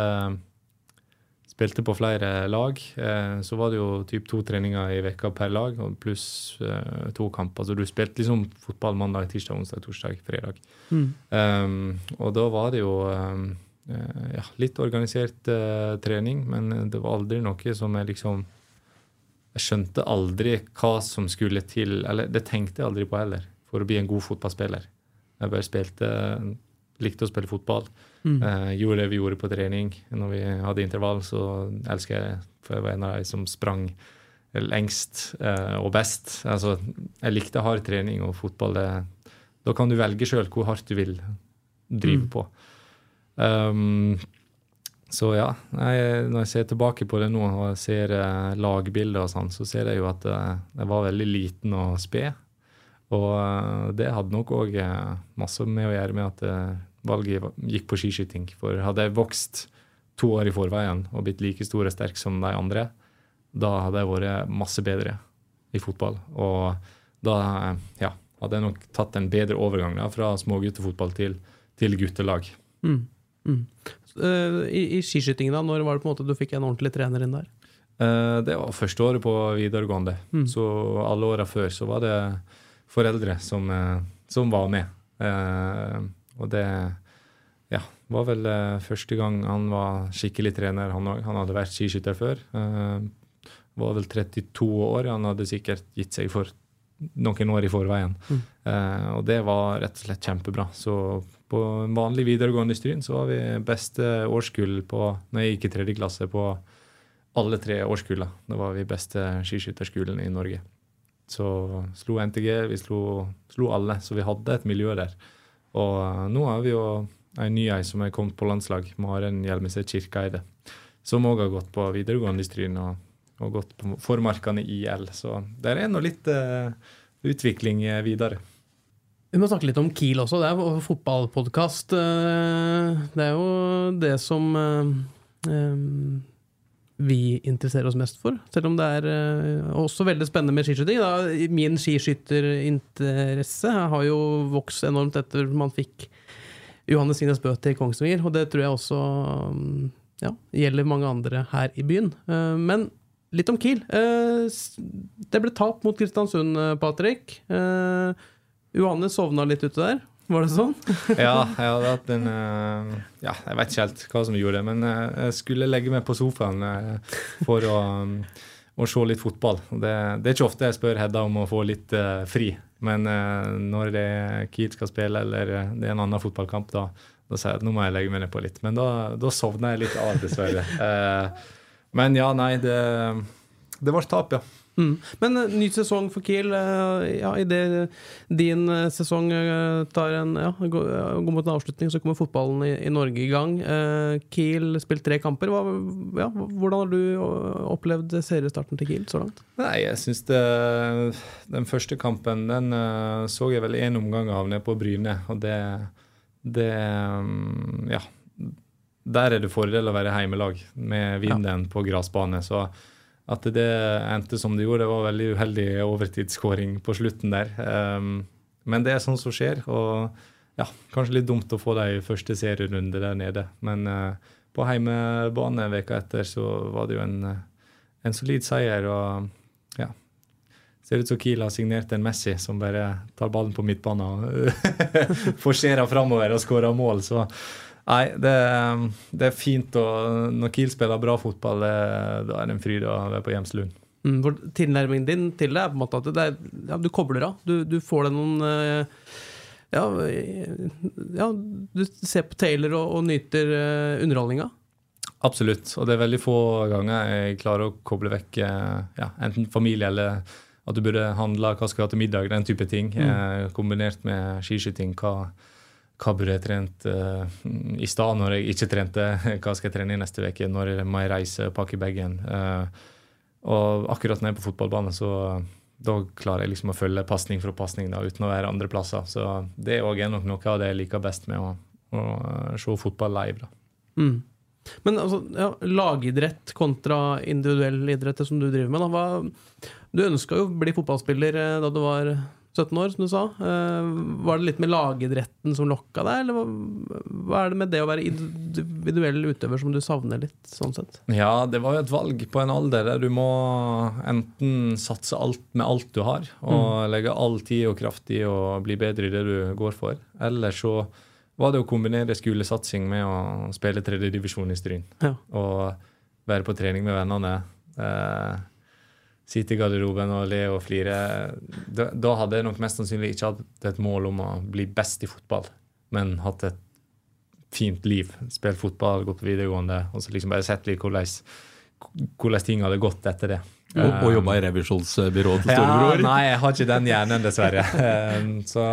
spilte på flere lag. Eh, så var det jo typ to treninger i veka per lag, pluss eh, to kamper. Så du spilte liksom fotball mandag, tirsdag, onsdag, torsdag, fredag. Mm. Um, og da var det jo um, ja, litt organisert uh, trening, men det var aldri noe som jeg liksom Jeg skjønte aldri hva som skulle til, eller det tenkte jeg aldri på heller, for å bli en god fotballspiller. Jeg bare spilte likte å spille fotball. Mm. Eh, gjorde det vi gjorde på trening. Når vi hadde intervall, så elsker jeg For jeg var en av de som sprang lengst eh, og best. Altså, jeg likte hard trening og fotball. Det, da kan du velge sjøl hvor hardt du vil drive mm. på. Um, så ja, jeg, når jeg ser tilbake på det nå og ser eh, lagbilder og sånn, så ser jeg jo at eh, jeg var veldig liten og sped. Og eh, det hadde nok òg masse med å gjøre med at valget gikk på skiskyting. For hadde jeg vokst to år i forveien og blitt like stor og sterk som de andre, da hadde jeg vært masse bedre i fotball. Og da ja, hadde jeg nok tatt en bedre overgang da, fra småguttefotball til, til guttelag. Mm. Mm. Uh, I, i skiskyting, da, når var det på en måte du fikk en ordentlig trener inn der? Uh, det var første året på videregående. Mm. Så alle åra før så var det foreldre som, uh, som var med. Og det ja, var vel uh, første gang han var skikkelig trener. Han, han hadde vært skiskytter før. Uh, var vel 32 år. Han hadde sikkert gitt seg for noen år i forveien. Mm. Uh, og det var rett og slett kjempebra. Så på en vanlig videregående Stryn så var vi beste årskull på når jeg gikk i tredje klasse på alle tre årskulla. Da var vi beste skiskytterskolen i Norge. Så slo NTG, vi slo, slo alle. Så vi hadde et miljø der. Og uh, nå har vi jo ei ny ei som er kommet på landslag, Maren Hjelmeset Kirkeide, som òg har gått på videregående i Stryn og, og, gått på formarkene i IL. Så der er nå litt uh, utvikling videre. Vi må snakke litt om Kiel også. Det er jo fotballpodkast. Det er jo det som vi interesserer oss mest for. Selv om det er uh, også veldig spennende med skiskyting. Da. Min skiskytterinteresse har jo vokst enormt etter man fikk Johannes Sines Bø til Kongsvinger, og det tror jeg også um, ja, gjelder mange andre her i byen. Uh, men litt om Kiel. Uh, det ble tap mot Kristiansund, Patrick. Johannes sovna litt ute der. Var det sånn? ja, jeg hadde hatt en uh, Ja, jeg vet ikke helt hva som gjorde det, men uh, jeg skulle legge meg på sofaen uh, for å, å, se litt fotball. Det, det, er ikke ofte jeg spør Hedda om å få litt fri, men når det er Kiel skal spille, eller det er en annen fotballkamp, da, da sier jeg at nå må jeg legge meg ned på litt. Men da, da sovner jeg litt av, dessverre. men ja, nei, det, det ble tap, ja. Mm. Men uh, ny sesong for Kiel. Uh, ja, Idet din uh, sesong tar en, ja, går, mot en avslutning, så kommer fotballen i, i Norge i gang. Kiel spilt tre kamper. Hva, ja, hvordan har du opplevd seriestarten til Kiel så langt? Nei, jeg syns Den første kampen den så jeg vel én omgang av nede på Bryne, og det, det um, Ja. Der er det fordel å være heimelag med vinden ja. på gressbane. Så at det endte som det gjorde. Det var veldig uheldig overtidsskåring på slutten der. Um, men det er sånn som skjer. Og ja, kanskje litt dumt å få de første serierunde der nede. Men uh, på heimebane veka etter så var det jo en, en solid seier. Og ja, Ser ut som Kiel har signert en Messi som bare tar ballen på midtbanen og forserer framover og skårer mål. Så nei, det, det, er fint å Når Kiel spiller bra fotball, det, da er det en fryd å være på Hjemslund. Mm, for tilnærmingen din til det er på en måte at er, ja, du kobler av. Du, du får deg noen uh, ja, ja, du ser på Taylor og, og nyter uh, underholdninga. Absolutt. Og det er veldig få ganger jeg klarer å koble vekk ja, enten familie eller at du burde handle hva skal du ha til middag, den type ting. Mm. kombinert med skiskyting. Hva, hva burde jeg trent uh, i stad når jeg ikke trente? Hva skal jeg trene i neste uke? Når må jeg reise, pakke bagen? Uh, og akkurat når jeg er på fotballbanen, så da klarer jeg liksom å følge pasning for pasning uten å være andre plasser. Så det er nok noe av det jeg liker best med å, å se fotball live. Mm. Men altså, ja, lagidrett kontra individuell idrett, det som du driver med. Da, hva, du ønska jo å bli fotballspiller eh, da du var 17 år, som du sa. Eh, var det litt med lagidretten som lokka deg, eller hva er det med det å være individuell utøver som du savner litt? sånn sett? Ja, det var jo et valg på en alder der du må enten satse alt med alt du har, og mm. legge all tid og kraft i å bli bedre i det du går for, eller så var det å kombinere skolesatsing med å spille tredjedivisjon i Stryn. Ja. Og være på trening med vennene. Eh, sitte i garderoben og le og flire. Da, da, hadde jeg nok mest sannsynlig ikke hatt et mål om å bli best i fotball, men hatt et fint liv. Spilt fotball, gått på videregående, og så liksom bare sett litt hvordan, hvordan ting hadde gått etter det. Og, og jobba i revisjonsbyrået til storebror? Ja, nei, jeg har ikke den hjernen, dessverre. Um, så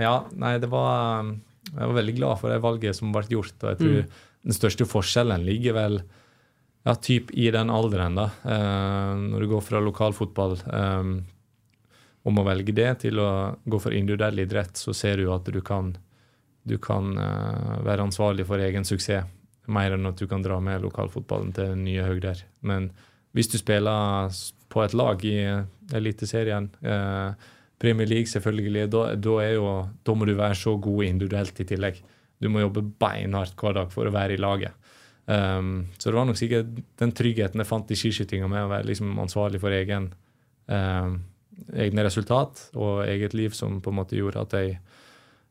ja, nei, det var Jeg var veldig glad for det valget som ble gjort, og jeg tror mm. den største forskjellen ligger vel ja, typ i den alderen, da. Eh, når du går fra lokalfotball eh, om å velge det til å gå for individuell idrett, så ser du at du kan, du kan eh, være ansvarlig for egen suksess, mer enn at du kan dra med lokalfotballen til nye høyder. Men hvis du spiller på et lag i Eliteserien, eh, Premier League selvfølgelig, da, da, jo, da må du være så god individuelt i tillegg. Du må jobbe beinhardt hver dag for å være i laget. Um, så det var nok sikkert den tryggheten jeg fant i skiskytinga med å være liksom ansvarlig for egen, um, egne resultat og eget liv, som på en måte gjorde at jeg,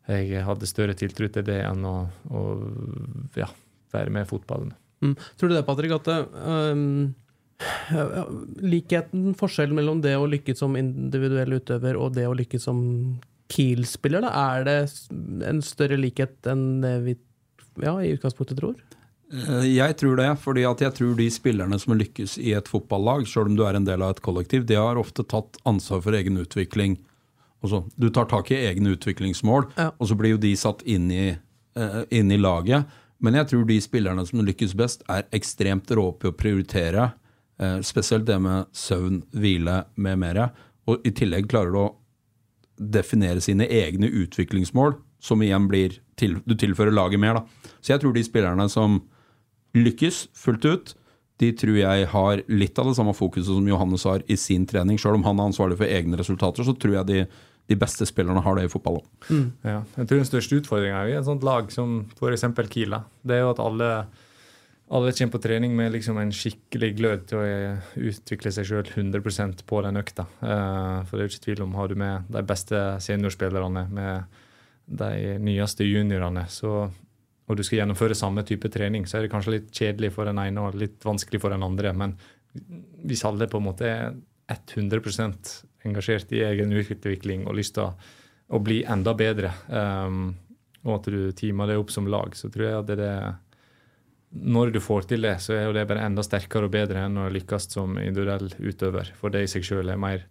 jeg hadde større tiltro til det enn å, å ja, være med i fotballen. Mm. Tror du det, Patrick, at um, likheten, forskjellen mellom det å lykkes som individuell utøver og det å lykkes som Kiel-spiller, er det en større likhet enn det vi ja, i utgangspunktet tror? Eh, jeg tror det, fordi jeg tror de spillerne som lykkes i et fotballag, sjøl om du er en del av et kollektiv, de har ofte tatt ansvar for egen utvikling. Altså, du tar tak i egne utviklingsmål, ja. og så blir jo de satt inn i, uh, inn i, laget. Men jeg tror de spillerne som lykkes best, er ekstremt rå på å prioritere. Uh, spesielt det med søvn, hvile med mer. Og i tillegg klarer du å definere sine egne utviklingsmål, som igjen blir til, Du tilfører laget mer, da. Så jeg tror de spillerne som lykkes fullt ut. De tror jeg har litt av det samme fokuset som Johannes har i sin trening. Selv om han er ansvarlig for egne resultater, så tror jeg de, de beste spillerne har det i fotball òg. Mm. Ja, jeg tror den største utfordringa i et sånt lag som f.eks. Kila, det er jo at alle, alle kommer på trening med liksom en skikkelig glød til å utvikle seg sjøl 100 på den økta. Uh, for det er jo ikke tvil om har du med de beste seniorspillerne, med de nyeste juniorene, så og du skal gjennomføre samme type trening, så er det kanskje litt kjedelig for den ene og litt vanskelig for den andre. Men hvis alle på en måte er 100 engasjert i egen utvikling og lyst til å, bli enda bedre, um, og at du teamer det opp som lag, så tror jeg at det er når du får til det, så er jo det bare enda sterkere og bedre enn å lykkes som individuell utøver. For det i seg sjøl er mer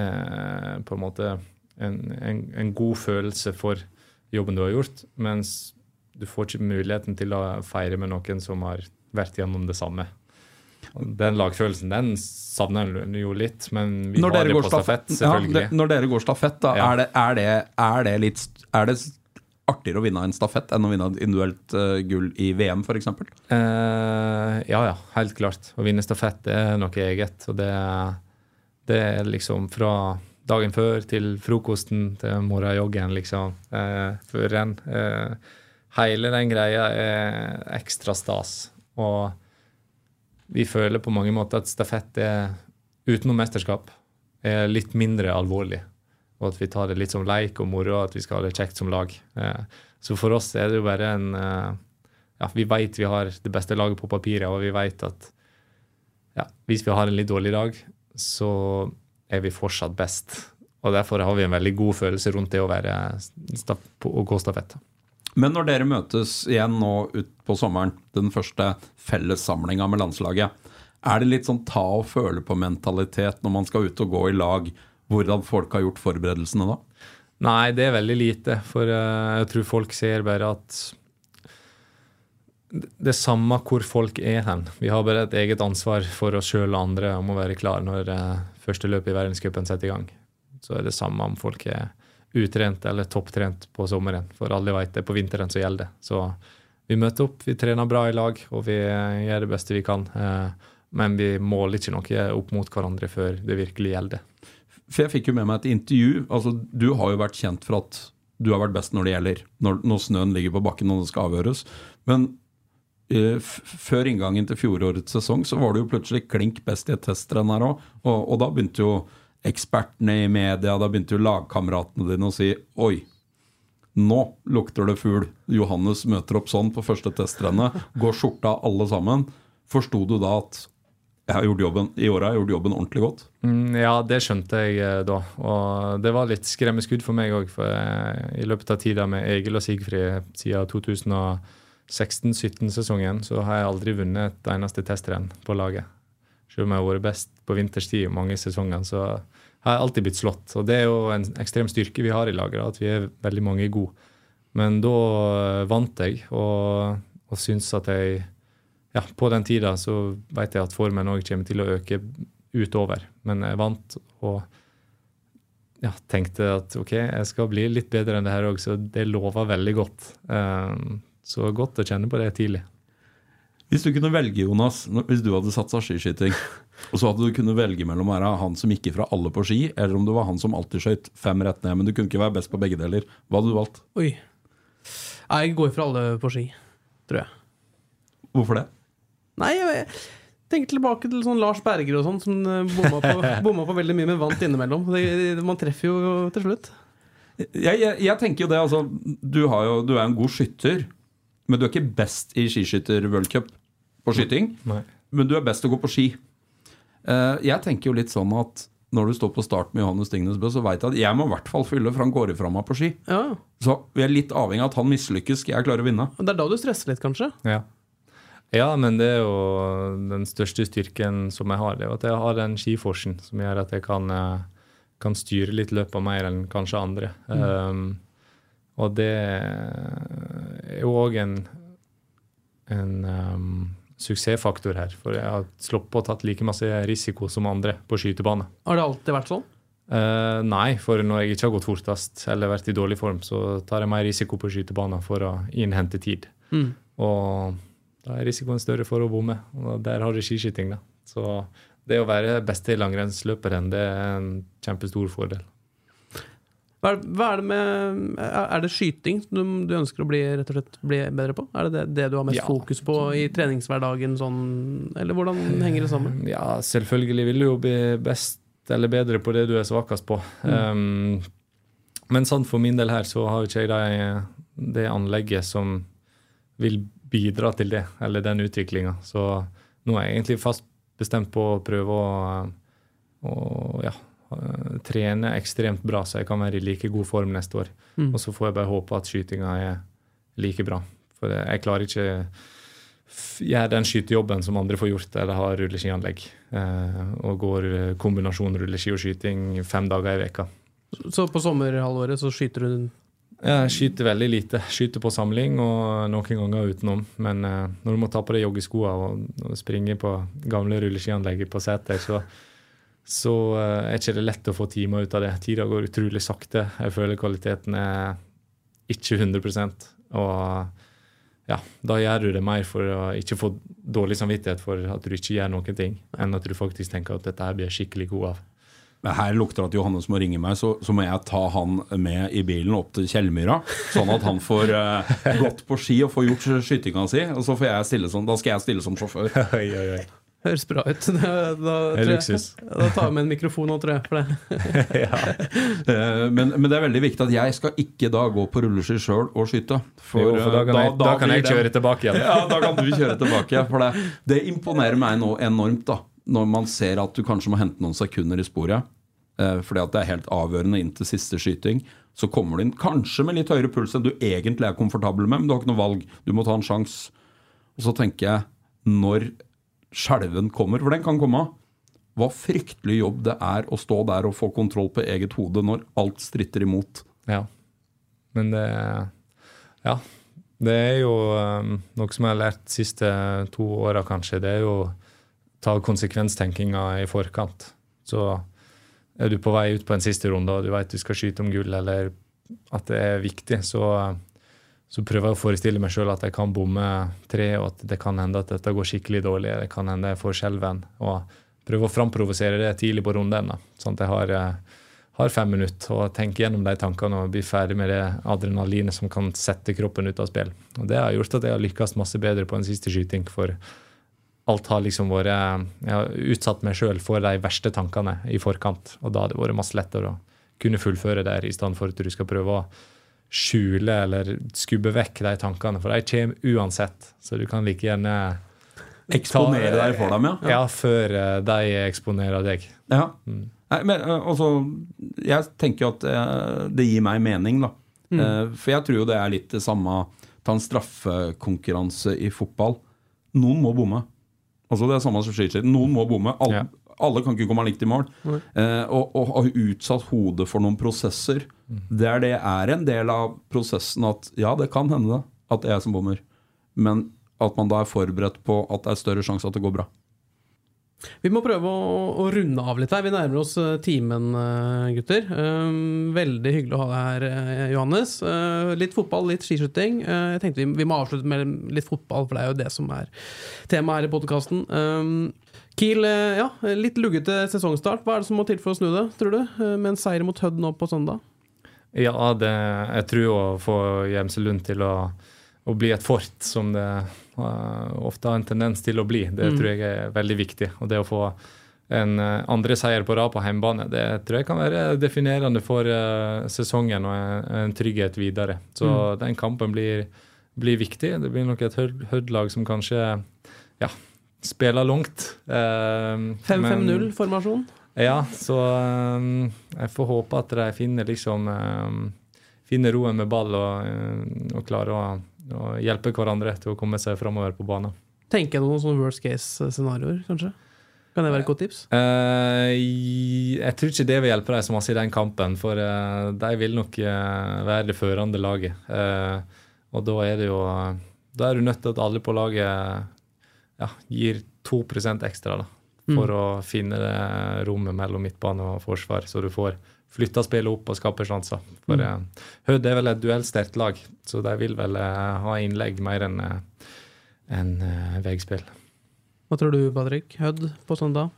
eh, på en måte en, en, en god følelse for jobben du har gjort, mens du får ikke muligheten til å feire med noen som har vært gjennom det samme. Den lagfølelsen den savner en jo litt, men vi når har det på stafett, selvfølgelig. Ja, det, når dere går stafett, da, ja. er, det, er, det, er, det, litt Er det artigere å vinne en stafett enn å vinne et individuelt uh, gull i VM, f.eks.? Uh, eh, ja, ja, helt klart. Å vinne stafett er noe eget. Og det, det er liksom fra dagen før til frokosten til morgenjoggen, liksom. Eh, før renn. Eh, hele den greia er ekstra stas. Og vi føler på mange måter at stafett er utenom mesterskap er litt mindre alvorlig. Og at vi tar det litt som leik og moro, at vi skal ha det kjekt som lag. Eh, så for oss er det jo bare en eh, Ja, vi veit vi har det beste laget på papiret, og vi veit at ja, hvis vi har en litt dårlig dag, så er vi fortsatt best. Og derfor har vi en veldig god følelse rundt det å, være, å gå stafett. Men når dere møtes igjen nå utpå sommeren, den første fellessamlinga med landslaget, er det litt sånn ta og føle på-mentalitet når man skal ut og gå i lag? Hvordan folk har gjort forberedelsene da? Nei, det er veldig lite. For uh, jeg tror folk ser bare at det er samme hvor folk er hen. Vi har bare et eget ansvar for oss sjøl og andre om å være klar når uh, første løp i verdenscupen setter i gang. Så er det samme om folk er utrent eller topptrent på sommeren. For alle veit det, på vinteren så gjelder. Så vi møter opp, vi trener bra i lag, og vi gjør det beste vi kan. Uh, men vi måler ikke noe opp mot hverandre før det virkelig gjelder. For jeg fikk jo med meg et intervju. altså Du har jo vært kjent for at du har vært best når det gjelder. Når, når snøen ligger på bakken og det skal avhøres. Men før inngangen til fjorårets sesong så var du jo plutselig klink best i et testrenn her òg. Og, og, da begynte jo ekspertene i media, da begynte jo lagkameratene dine å si oi. Nå lukter det fugl. Johannes møter opp sånn på første testrennet. Går skjorta alle sammen. Forsto du da at jeg har gjort jobben, i år har jeg gjort jobben ordentlig godt. Mm, ja, det skjønte jeg eh, da. Og det var litt skremmeskudd for meg òg. For i løpet av tida med Egil og Sigfrid siden 2016-17-sesongen, så har jeg aldri vunnet et eneste testrenn på laget. Selv om jeg har vært best på vinterstid i mange sesonger, så har jeg alltid blitt slått. Og det er jo en ekstrem styrke vi har i laget, at vi er veldig mange gode. Men da eh, vant jeg, og, og syns at jeg ja, på den tida så vet jeg at formen òg kommer til å øke utover. Men jeg vant og ja, tenkte at OK, jeg skal bli litt bedre enn det her òg, så det lover veldig godt. Um, så godt å kjenne på det tidlig. Hvis du kunne velge, Jonas, hvis du hadde satsa skiskyting, og så hadde du kunnet velge mellom å være han som gikk ifra alle på ski, eller om du var han som alltid skøyt fem rett ned, men du kunne ikke være best på begge deler, hva hadde du valgt? Oi. Jeg går fra alle på ski, tror jeg. Hvorfor det? Nei, jeg tenker tilbake til sånn Lars Berger og sånn, som eh, bomma på, bomma på, veldig mye, men vant innimellom. Det, man treffer jo til slutt. Jeg, jeg, jeg, tenker jo det, altså du, jo, du, er en god skytter, men du er ikke best i skiskytter-world cup på skyting. Nei. Men du er best til å gå på ski. Uh, jeg tenker jo litt sånn at når du står på start med Johannes Stignesbø, så veit jeg at jeg må i hvert fall fylle, for han går ifra meg på ski. Ja. Så vi er litt avhengig av at han mislykkes, skal jeg klare å vinne. Det er da du stresser litt, kanskje? Ja. Ja, men det er jo den største styrken som jeg har. Det er at jeg har den skiforsen som gjør at jeg kan, eh, kan styre litt løpet mer enn kanskje andre. Mm. Um, og det er jo òg en, en um, suksessfaktor her. For jeg har sluppet å tatt like masse risiko som andre på skytebane. Har det alltid vært sånn? Uh, nei, for når jeg ikke har gått fortest eller vært i dårlig form, så tar jeg mer risiko på skytebanen for å innhente tid. Mm. Og da er risikoen større for å bomme. Og der har du skiskyting, da. Så det å være beste langrennsløperen, det er en kjempestor fordel. Hva er, hva er, det med Er det skyting du, du, ønsker å bli, slett, bli bedre på? Er det det, det du har mest ja. fokus på i treningshverdagen, sånn, eller hvordan henger det sammen? Ja, selvfølgelig vil du jo bli best eller bedre på det du er svakest på. Mm. Um, men sånn for min del her så har ikke jeg det, det anlegget som vil bidra til det, eller den utviklinga. Så nå er jeg egentlig fast bestemt på å prøve å, å ja, trene ekstremt bra, så jeg kan være i like god form neste år. Mm. Og så får jeg bare håpe at skytinga er like bra. For jeg klarer ikke gjøre den skytejobben som andre får gjort, eller har rulleskianlegg. Eh, og går kombinasjon rulleski og skyting fem dager i veka. Så på sommerhalvåret så skyter du jeg skyter veldig lite. Skyter på samling og noen ganger utenom. Men når du må ta på deg joggeskoene og, springe på gamle rulleskianlegget på seter, så, så uh, er ikke det lett å få timer ut av det. Tida går utrolig sakte. Jeg føler kvaliteten er ikke 100% Og ja, da gjør du det mer for å ikke få dårlig samvittighet for at du ikke gjør noen ting, enn at du faktisk tenker at dette her blir skikkelig god av. Her lukter det at Johannes må ringe meg, så, så, må jeg ta han med i bilen opp til Kjellmyra. Sånn at han får uh, gått på ski og får gjort skytinga si. Og så får jeg stille som, da skal jeg stille som sjåfør. Oi, oi, oi. Høres bra ut. Da, da, jeg- luksus. Da tar vi med en mikrofon nå, tror jeg. For det. ja. Men, men det er veldig viktig at jeg skal ikke da gå på rulleski sjøl og skyte. Jo, for da kan jeg, da kan jeg kjøre det- tilbake igjen. Ja, da kan du kjøre tilbake. For det, det imponerer meg nå enormt, da. Når man ser at du kanskje må hente noen sekunder i sporet. Eh, fordi at det er helt avgjørende inn til siste skyting. Så kommer du inn kanskje med litt høyere puls enn du egentlig er komfortabel med, men du har ikke noe valg. Du må ta en sjanse. Og så tenker jeg, når skjelven kommer, for den kan komme, hva fryktelig jobb det er å stå der og få kontroll på eget hode når alt stritter imot. Ja. Men det Ja. Det er jo um, noe som jeg har lært de siste to åra, kanskje. Det er jo å ta konsekvenstenkinga i forkant. Så er du på vei ut på en siste runde og du vet du skal skyte om gull, eller at det er viktig, så, så prøver jeg å forestille meg sjøl at jeg kan bomme tre, og at det kan hende at dette går skikkelig dårlig. Det kan hende jeg får skjelven. Og prøver å framprovosere det tidlig på runden, sånn at jeg har eh, har fem minutter og tenker gjennom de tankene og blir ferdig med det adrenalinet som kan sette kroppen ut av spill. Og Det har gjort at jeg har lykkes masse bedre på en siste skyting. For alt har liksom vært Jeg har utsatt meg sjøl for de verste tankene i forkant. Og da har det vært masse lettere å kunne fullføre der, i stedet for at du skal prøve å skjule eller skubbe vekk de tankene. For de kommer uansett, så du kan like gjerne Eksponere deg for dem, ja. Ja, før eh, de eksponerer deg. Ja. Nei, men eh, altså Jeg tenker jo at eh, det gir meg mening, da. Eh, For jeg tror jo det er litt det samme Ta en straffekonkurranse i fotball. Noen må bomme. Altså Det er samme som skiskyting. Noen må bomme. Alle, Ja. alle kan ikke komme likt i mål. Eh, og, og ha utsatt hodet for noen prosesser. Det er det er en del av prosessen at ja, det kan hende at det er jeg som bommer. Men at man da er forberedt på at det er større sjanse at det går bra. Vi må prøve å, å runde av litt her. Vi nærmer oss eh, timen, eh, gutter. Um, veldig hyggelig å ha deg her, eh, Johannes. Litt fotball, litt skiskyting. Jeg tenkte vi, vi må avslutte med litt fotball, for det er jo det som er temaet her i podkasten. Um, Kiel, ja, litt luggete sesongstart. Hva er det som må til for å snu det, tror du? Med en seier mot Hødd nå på søndag? Ja, det, jeg tror å få Gjemselund til å, å bli et fort, som det uh, ofte har en tendens til å bli, det tror jeg er veldig viktig. Og det å få en uh, andre seier på rad på hjemmebane, det tror jeg kan være definerende for uh, sesongen og en, en trygghet videre. Så den kampen blir, blir viktig. Det blir nok et Hødd- Hødd-lag som kanskje ja, spiller langt. Uh, 5-5-0-formasjon. Ja, så um, jeg får håpe at de finner liksom um, Finner roen med ball og, um, og klarer å, å hjelpe hverandre til å komme seg framover på banen. Tenker jeg noen sånne worst case-scenarioer, kanskje? Kan det være et godt tips? Uh, jeg tror ikke det vil hjelpe dem så masse i den kampen, for uh, de vil nok uh, være det førende laget. Og da er det jo Da er du nødt til at alle på laget ja, gir 2 ekstra, da. For å finne det rommet mellom midtbane og forsvar, så du får flytta spillet opp og skaper sjanser. For eh, Hødd er vel et duellsterkt lag, så de vil vel eh, ha innlegg mer enn en, eh, veispill. Hva tror du, Patrick? Hødd på søndag?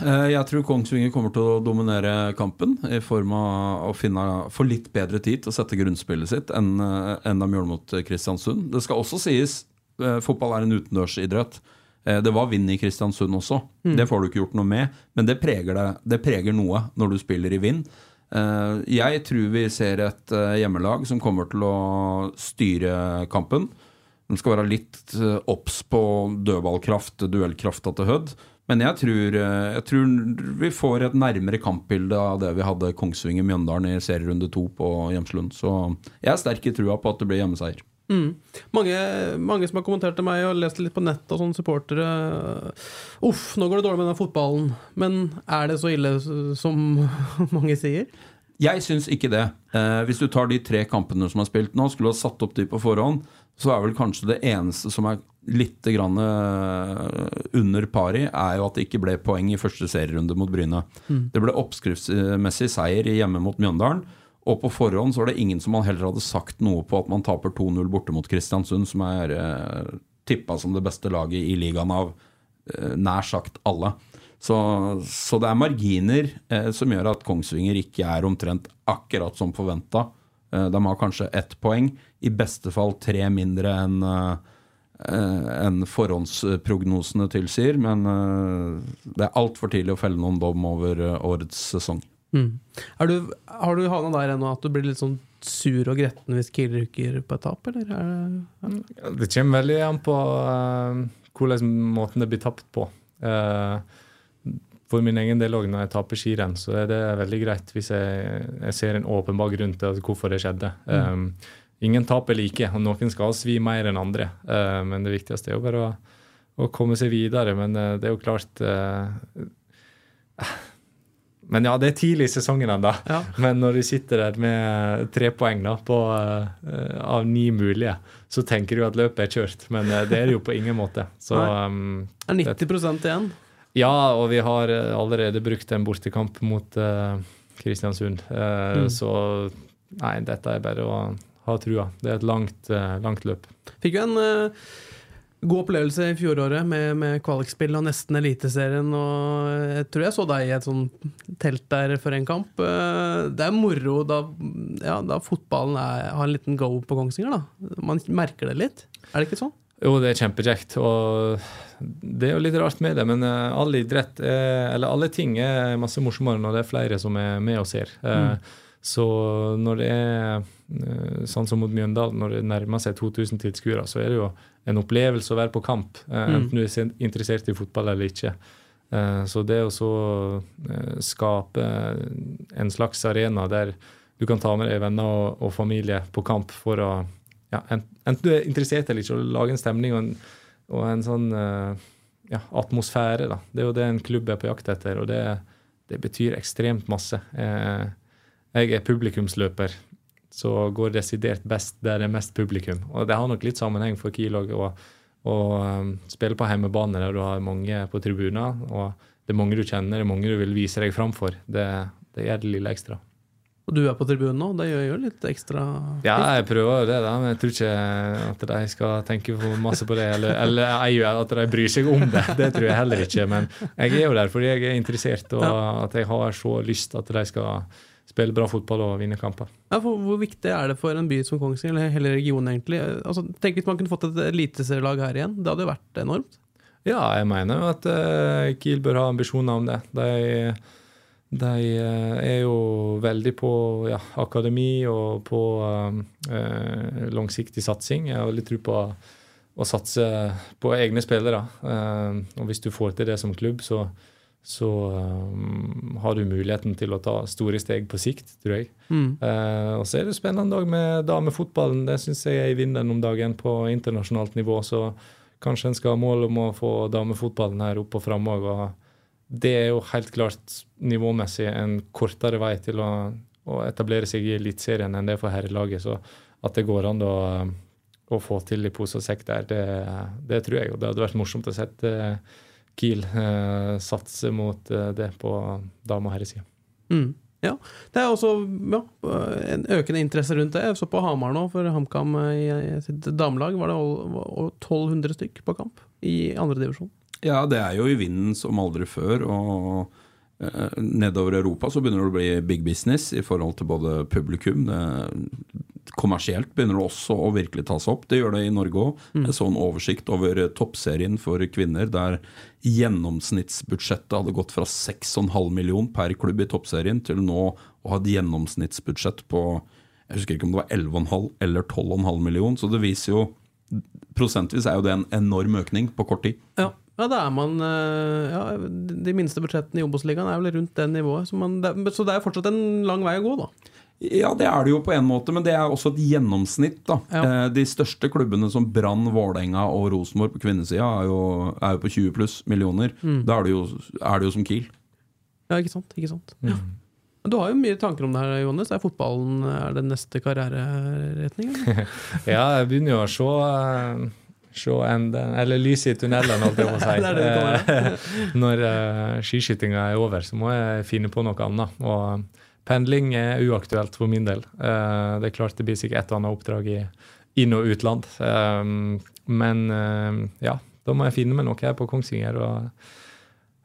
Eh, Jeg tror Kongsvinger kommer til å dominere kampen i form av å finne, få litt bedre tid til å sette grunnspillet sitt enn enn de gjorde mot Kristiansund. Det skal også sies fotball er en utendørsidrett. Eh, Det var vind i Kristiansund også. Det får du ikke gjort noe med, men det preger, det, det preger noe når du spiller i vind. Eh, Jeg tror vi ser et eh, hjemmelag som kommer til å styre kampen. De skal være litt obs på dødballkraft, duellkrafta til Hødd. Men jeg tror, jeg tror vi får et nærmere kampbilde av det vi hadde Kongsvinger-Mjøndalen i serierunde to på Hjemslund. Så jeg er sterk i trua på at det blir hjemmeseier. Mange, mange som har kommentert til meg og lest litt på nett og sånne supportere Uff, nå går det dårlig med den fotballen. Men er det så ille som mange sier? Jeg syns ikke det. Eh, hvis du tar de tre kampene som er spilt nå, skulle du ha satt opp de på forhånd, så er vel kanskje det eneste som er litt grann eh, under pari, er jo at det ikke ble poeng i første serierunde mot Bryne. Det ble oppskriftsmessig seier hjemme mot Mjøndalen. Og på forhånd så var det ingen som man heller hadde sagt noe på at man taper 2-0 borte mot Kristiansund, som er eh, tippa som det beste laget i ligaen av eh, nær sagt alle. Så, så det er marginer eh, som gjør at Kongsvinger ikke er omtrent akkurat som forventa. Eh, de har kanskje ett poeng, i beste fall tre mindre enn eh, enn forhåndsprognosene tilsier. Men eh, det er altfor tidlig å felle noen dom over eh, årets sesong. Mm. Du, har du havna der ennå at du blir litt sånn sur og gretten hvis Kiel rykker på et tap, eller? Er det, Ja, Det kommer veldig an på uh, hvordan måten det blir tapt på. Uh, for min egen del òg, når jeg taper skirenn, så er det veldig greit hvis jeg, jeg ser en åpenbar grunn til hvorfor det skjedde. Um, ingen tap er like, og noen skal svi mer enn andre. Uh, men det viktigste er jo bare å, å komme seg videre. Men uh, det er jo klart uh, Men ja, det er tidlig i sesongen ennå. Ja. Men når du sitter der med tre poeng da, på, uh, av ni mulige, så tenker du at løpet er kjørt. Men uh, det er det jo på ingen måte. Så um, er 90 det, igjen? ja, og vi har allerede brukt en bortekamp mot uh, Kristiansund. Mm. Så nei, dette er bare å ha trua. Det er et langt, langt løp. Fikk jo en eh, god opplevelse i fjoråret med, med kvalikspill og nesten Eliteserien. Og jeg tror jeg så deg i et sånt telt der for en kamp. Eh, Det er moro da, ja, da fotballen er, har en liten go på Kongsvinger. da. Man merker det litt. Er det ikke sånn? Jo, det er kjempekjekt. Og det er jo litt rart med det, men uh, all idrett, er, eller alle ting, er masse morsommere når det er flere som er med og ser. Mm. Så når det er sånn som mot Mjøndalen, når det nærmer seg 2000 tilskuere, så er det jo en opplevelse å være på kamp, uh, enten du er interessert i fotball eller ikke. Uh, Så det å så uh, skape en slags arena der du kan ta med deg venner og, og familie på kamp for å ja, enten du er interessert eller ikke, å lage en stemning og en, og en sånn eh, ja, atmosfære. da. Det er jo det en klubb er på jakt etter, og det, det betyr ekstremt masse. Eh, jeg er publikumsløper, så går desidert best der det er mest publikum. Og det har nok litt sammenheng for Kiel å eh, spille på hjemmebane der du har mange på tribuner, og det er mange du kjenner, det er mange du vil vise deg fram for. Det, det gjør det lille ekstra. Og du er på tribunen nå, det gjør jo litt ekstra Ja, jeg prøver jo det, da, men jeg tror ikke at de skal tenke for masse på det. Eller, eller at de bryr seg om det. Det tror jeg heller ikke. Men jeg er jo der fordi jeg er interessert, og at jeg har så lyst at de skal spille bra fotball og vinne kamper. Ja, for Hvor viktig er det for en by som Kongsvinger, eller hele regionen egentlig? Altså, tenk hvis man kunne fått et eliteserielag her igjen. Det hadde jo vært enormt. Ja, jeg mener jo at uh, Kiel bør ha ambisjoner om det. De, de uh, er jo veldig på ja, akademi og på uh, langsiktig satsing. Jeg har veldig tro på å satse på egne spillere. Og hvis du får til det som klubb, så, så um, har du muligheten til å ta store steg på sikt, tror jeg. Mm. Uh, og så er det spennende òg med damefotballen. Det syns jeg er i vinden om dagen på internasjonalt nivå. Så kanskje en skal ha mål om å få damefotballen her opp og fram òg. Og det er jo helt klart nivåmessig en kortere vei til å, å etablere seg i Eliteserien enn det er for herrelaget. Så at det går an å, å få til i pose og sekk der, det, det tror jeg. Og det hadde vært morsomt å sette eh, Kiel eh, satser mot eh, det på dame- og herresida. Mm. Ja. Det er også ja, en økende interesse rundt det. Jeg så på Hamar nå, for HamKam i, i sitt damelag var det ol- ol- 1200 stykk på kamp i andredivisjon. Ja, det er jo i vinden som aldri før. Og eh, nedover Europa så begynner det å bli big business i forhold til både publikum. Det, kommersielt begynner det også å virkelig ta seg opp. Det gjør det i Norge òg. Jeg så en oversikt over eh, toppserien for kvinner der gjennomsnittsbudsjettet hadde gått fra 6,5 million per klubb i toppserien til nå å ha et gjennomsnittsbudsjett på jeg husker ikke om det var 11,5 eller 12,5 million. Så det viser jo Prosentvis er jo det en enorm økning på kort tid. Ja, ja da er man eh, ja, De minste budsjettene i Obos-ligaen er vel rundt det nivået. Så, man, så det er fortsatt en lang vei å gå, da. Ja, det er det jo på en måte, men det er også et gjennomsnitt. da. Ja. Eh, De største klubbene som Brann, Vålerenga og Rosenborg på kvinnesida er, er jo på 20 pluss millioner. Da er det, jo, er det jo som Kiel. Ja, ikke sant? Ikke sant? Ja. Du har jo mye tanker om det her, Johannes. Er fotballen er den neste karriereretning? Ja, jeg begynner jo å se, eh, se enden, eller lyset i tunnelen, holdt jeg på å si. Det det Eh, Når uh, skiskytinga er over, så må jeg finne på noe annet. Og pendling er uaktuelt for min del. Eh, det er klart det blir sikkert et og annet oppdrag i inn- og utland. Eh, men eh, ja, da må jeg finne meg noe her på Kongsvinger. og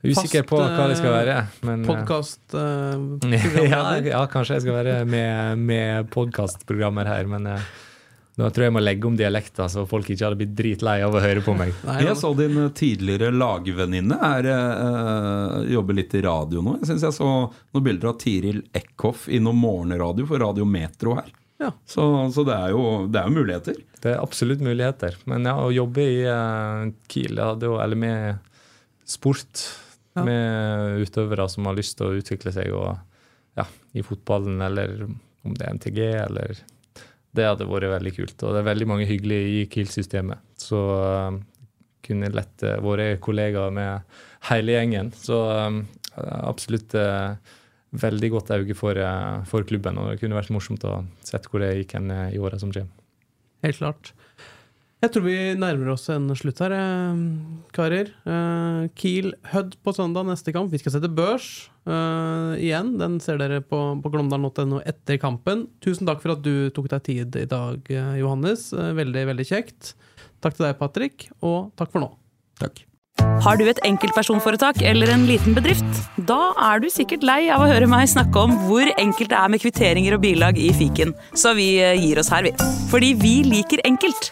Usikker på hva det skal være. Men, uh, ja, ja, kanskje jeg skal være med, med podkastprogrammer her, men eh, Da tror jeg jeg må legge om dialekta, så folk ikke hadde blitt dritlei av å høre på meg. Nei, Jeg så din eh, tidligere lagvenninne er, eh, jobber litt i radio nå. Jeg synes jeg så noen bilder av Tiril Eckhoff i noe morgenradio for Radio Metro her. Ja. Så, så det, er jo, det er jo muligheter. Det er absolutt muligheter. Men ja, å jobbe i uh, Kiel, jo, eller med sport, Ja. med utøvere som har lyst til å utvikle seg og, ja, i fotballen, eller om det er NTG, eller Det hadde vært veldig kult. Og det er veldig mange hyggelige i Kiel-systemet. Så uh, kunne lett våre kollegaer med hele gjengen. Så eh, absolutt uh, veldig godt øye for, uh, for klubben. Og det kunne vært morsomt å se hvor det gikk hen eh, i åra som kommer. Helt klart. Jeg tror vi nærmer oss en slutt her, eh, karer. Eh, Kiel Hødd på søndag neste kamp. Vi skal sette børs uh, igjen. Den ser dere på, på glåmdalen.no etter kampen. Tusen takk for at du tok deg tid i dag, Johannes. Veldig, veldig kjekt. Takk til deg, Patrick, og takk for nå. Takk. Har du et enkeltpersonforetak eller en liten bedrift? Da er du sikkert lei av å høre meg snakke om hvor enkelt det er med kvitteringer og bilag i fiken, så vi gir oss her, vi. Fordi vi liker enkelt.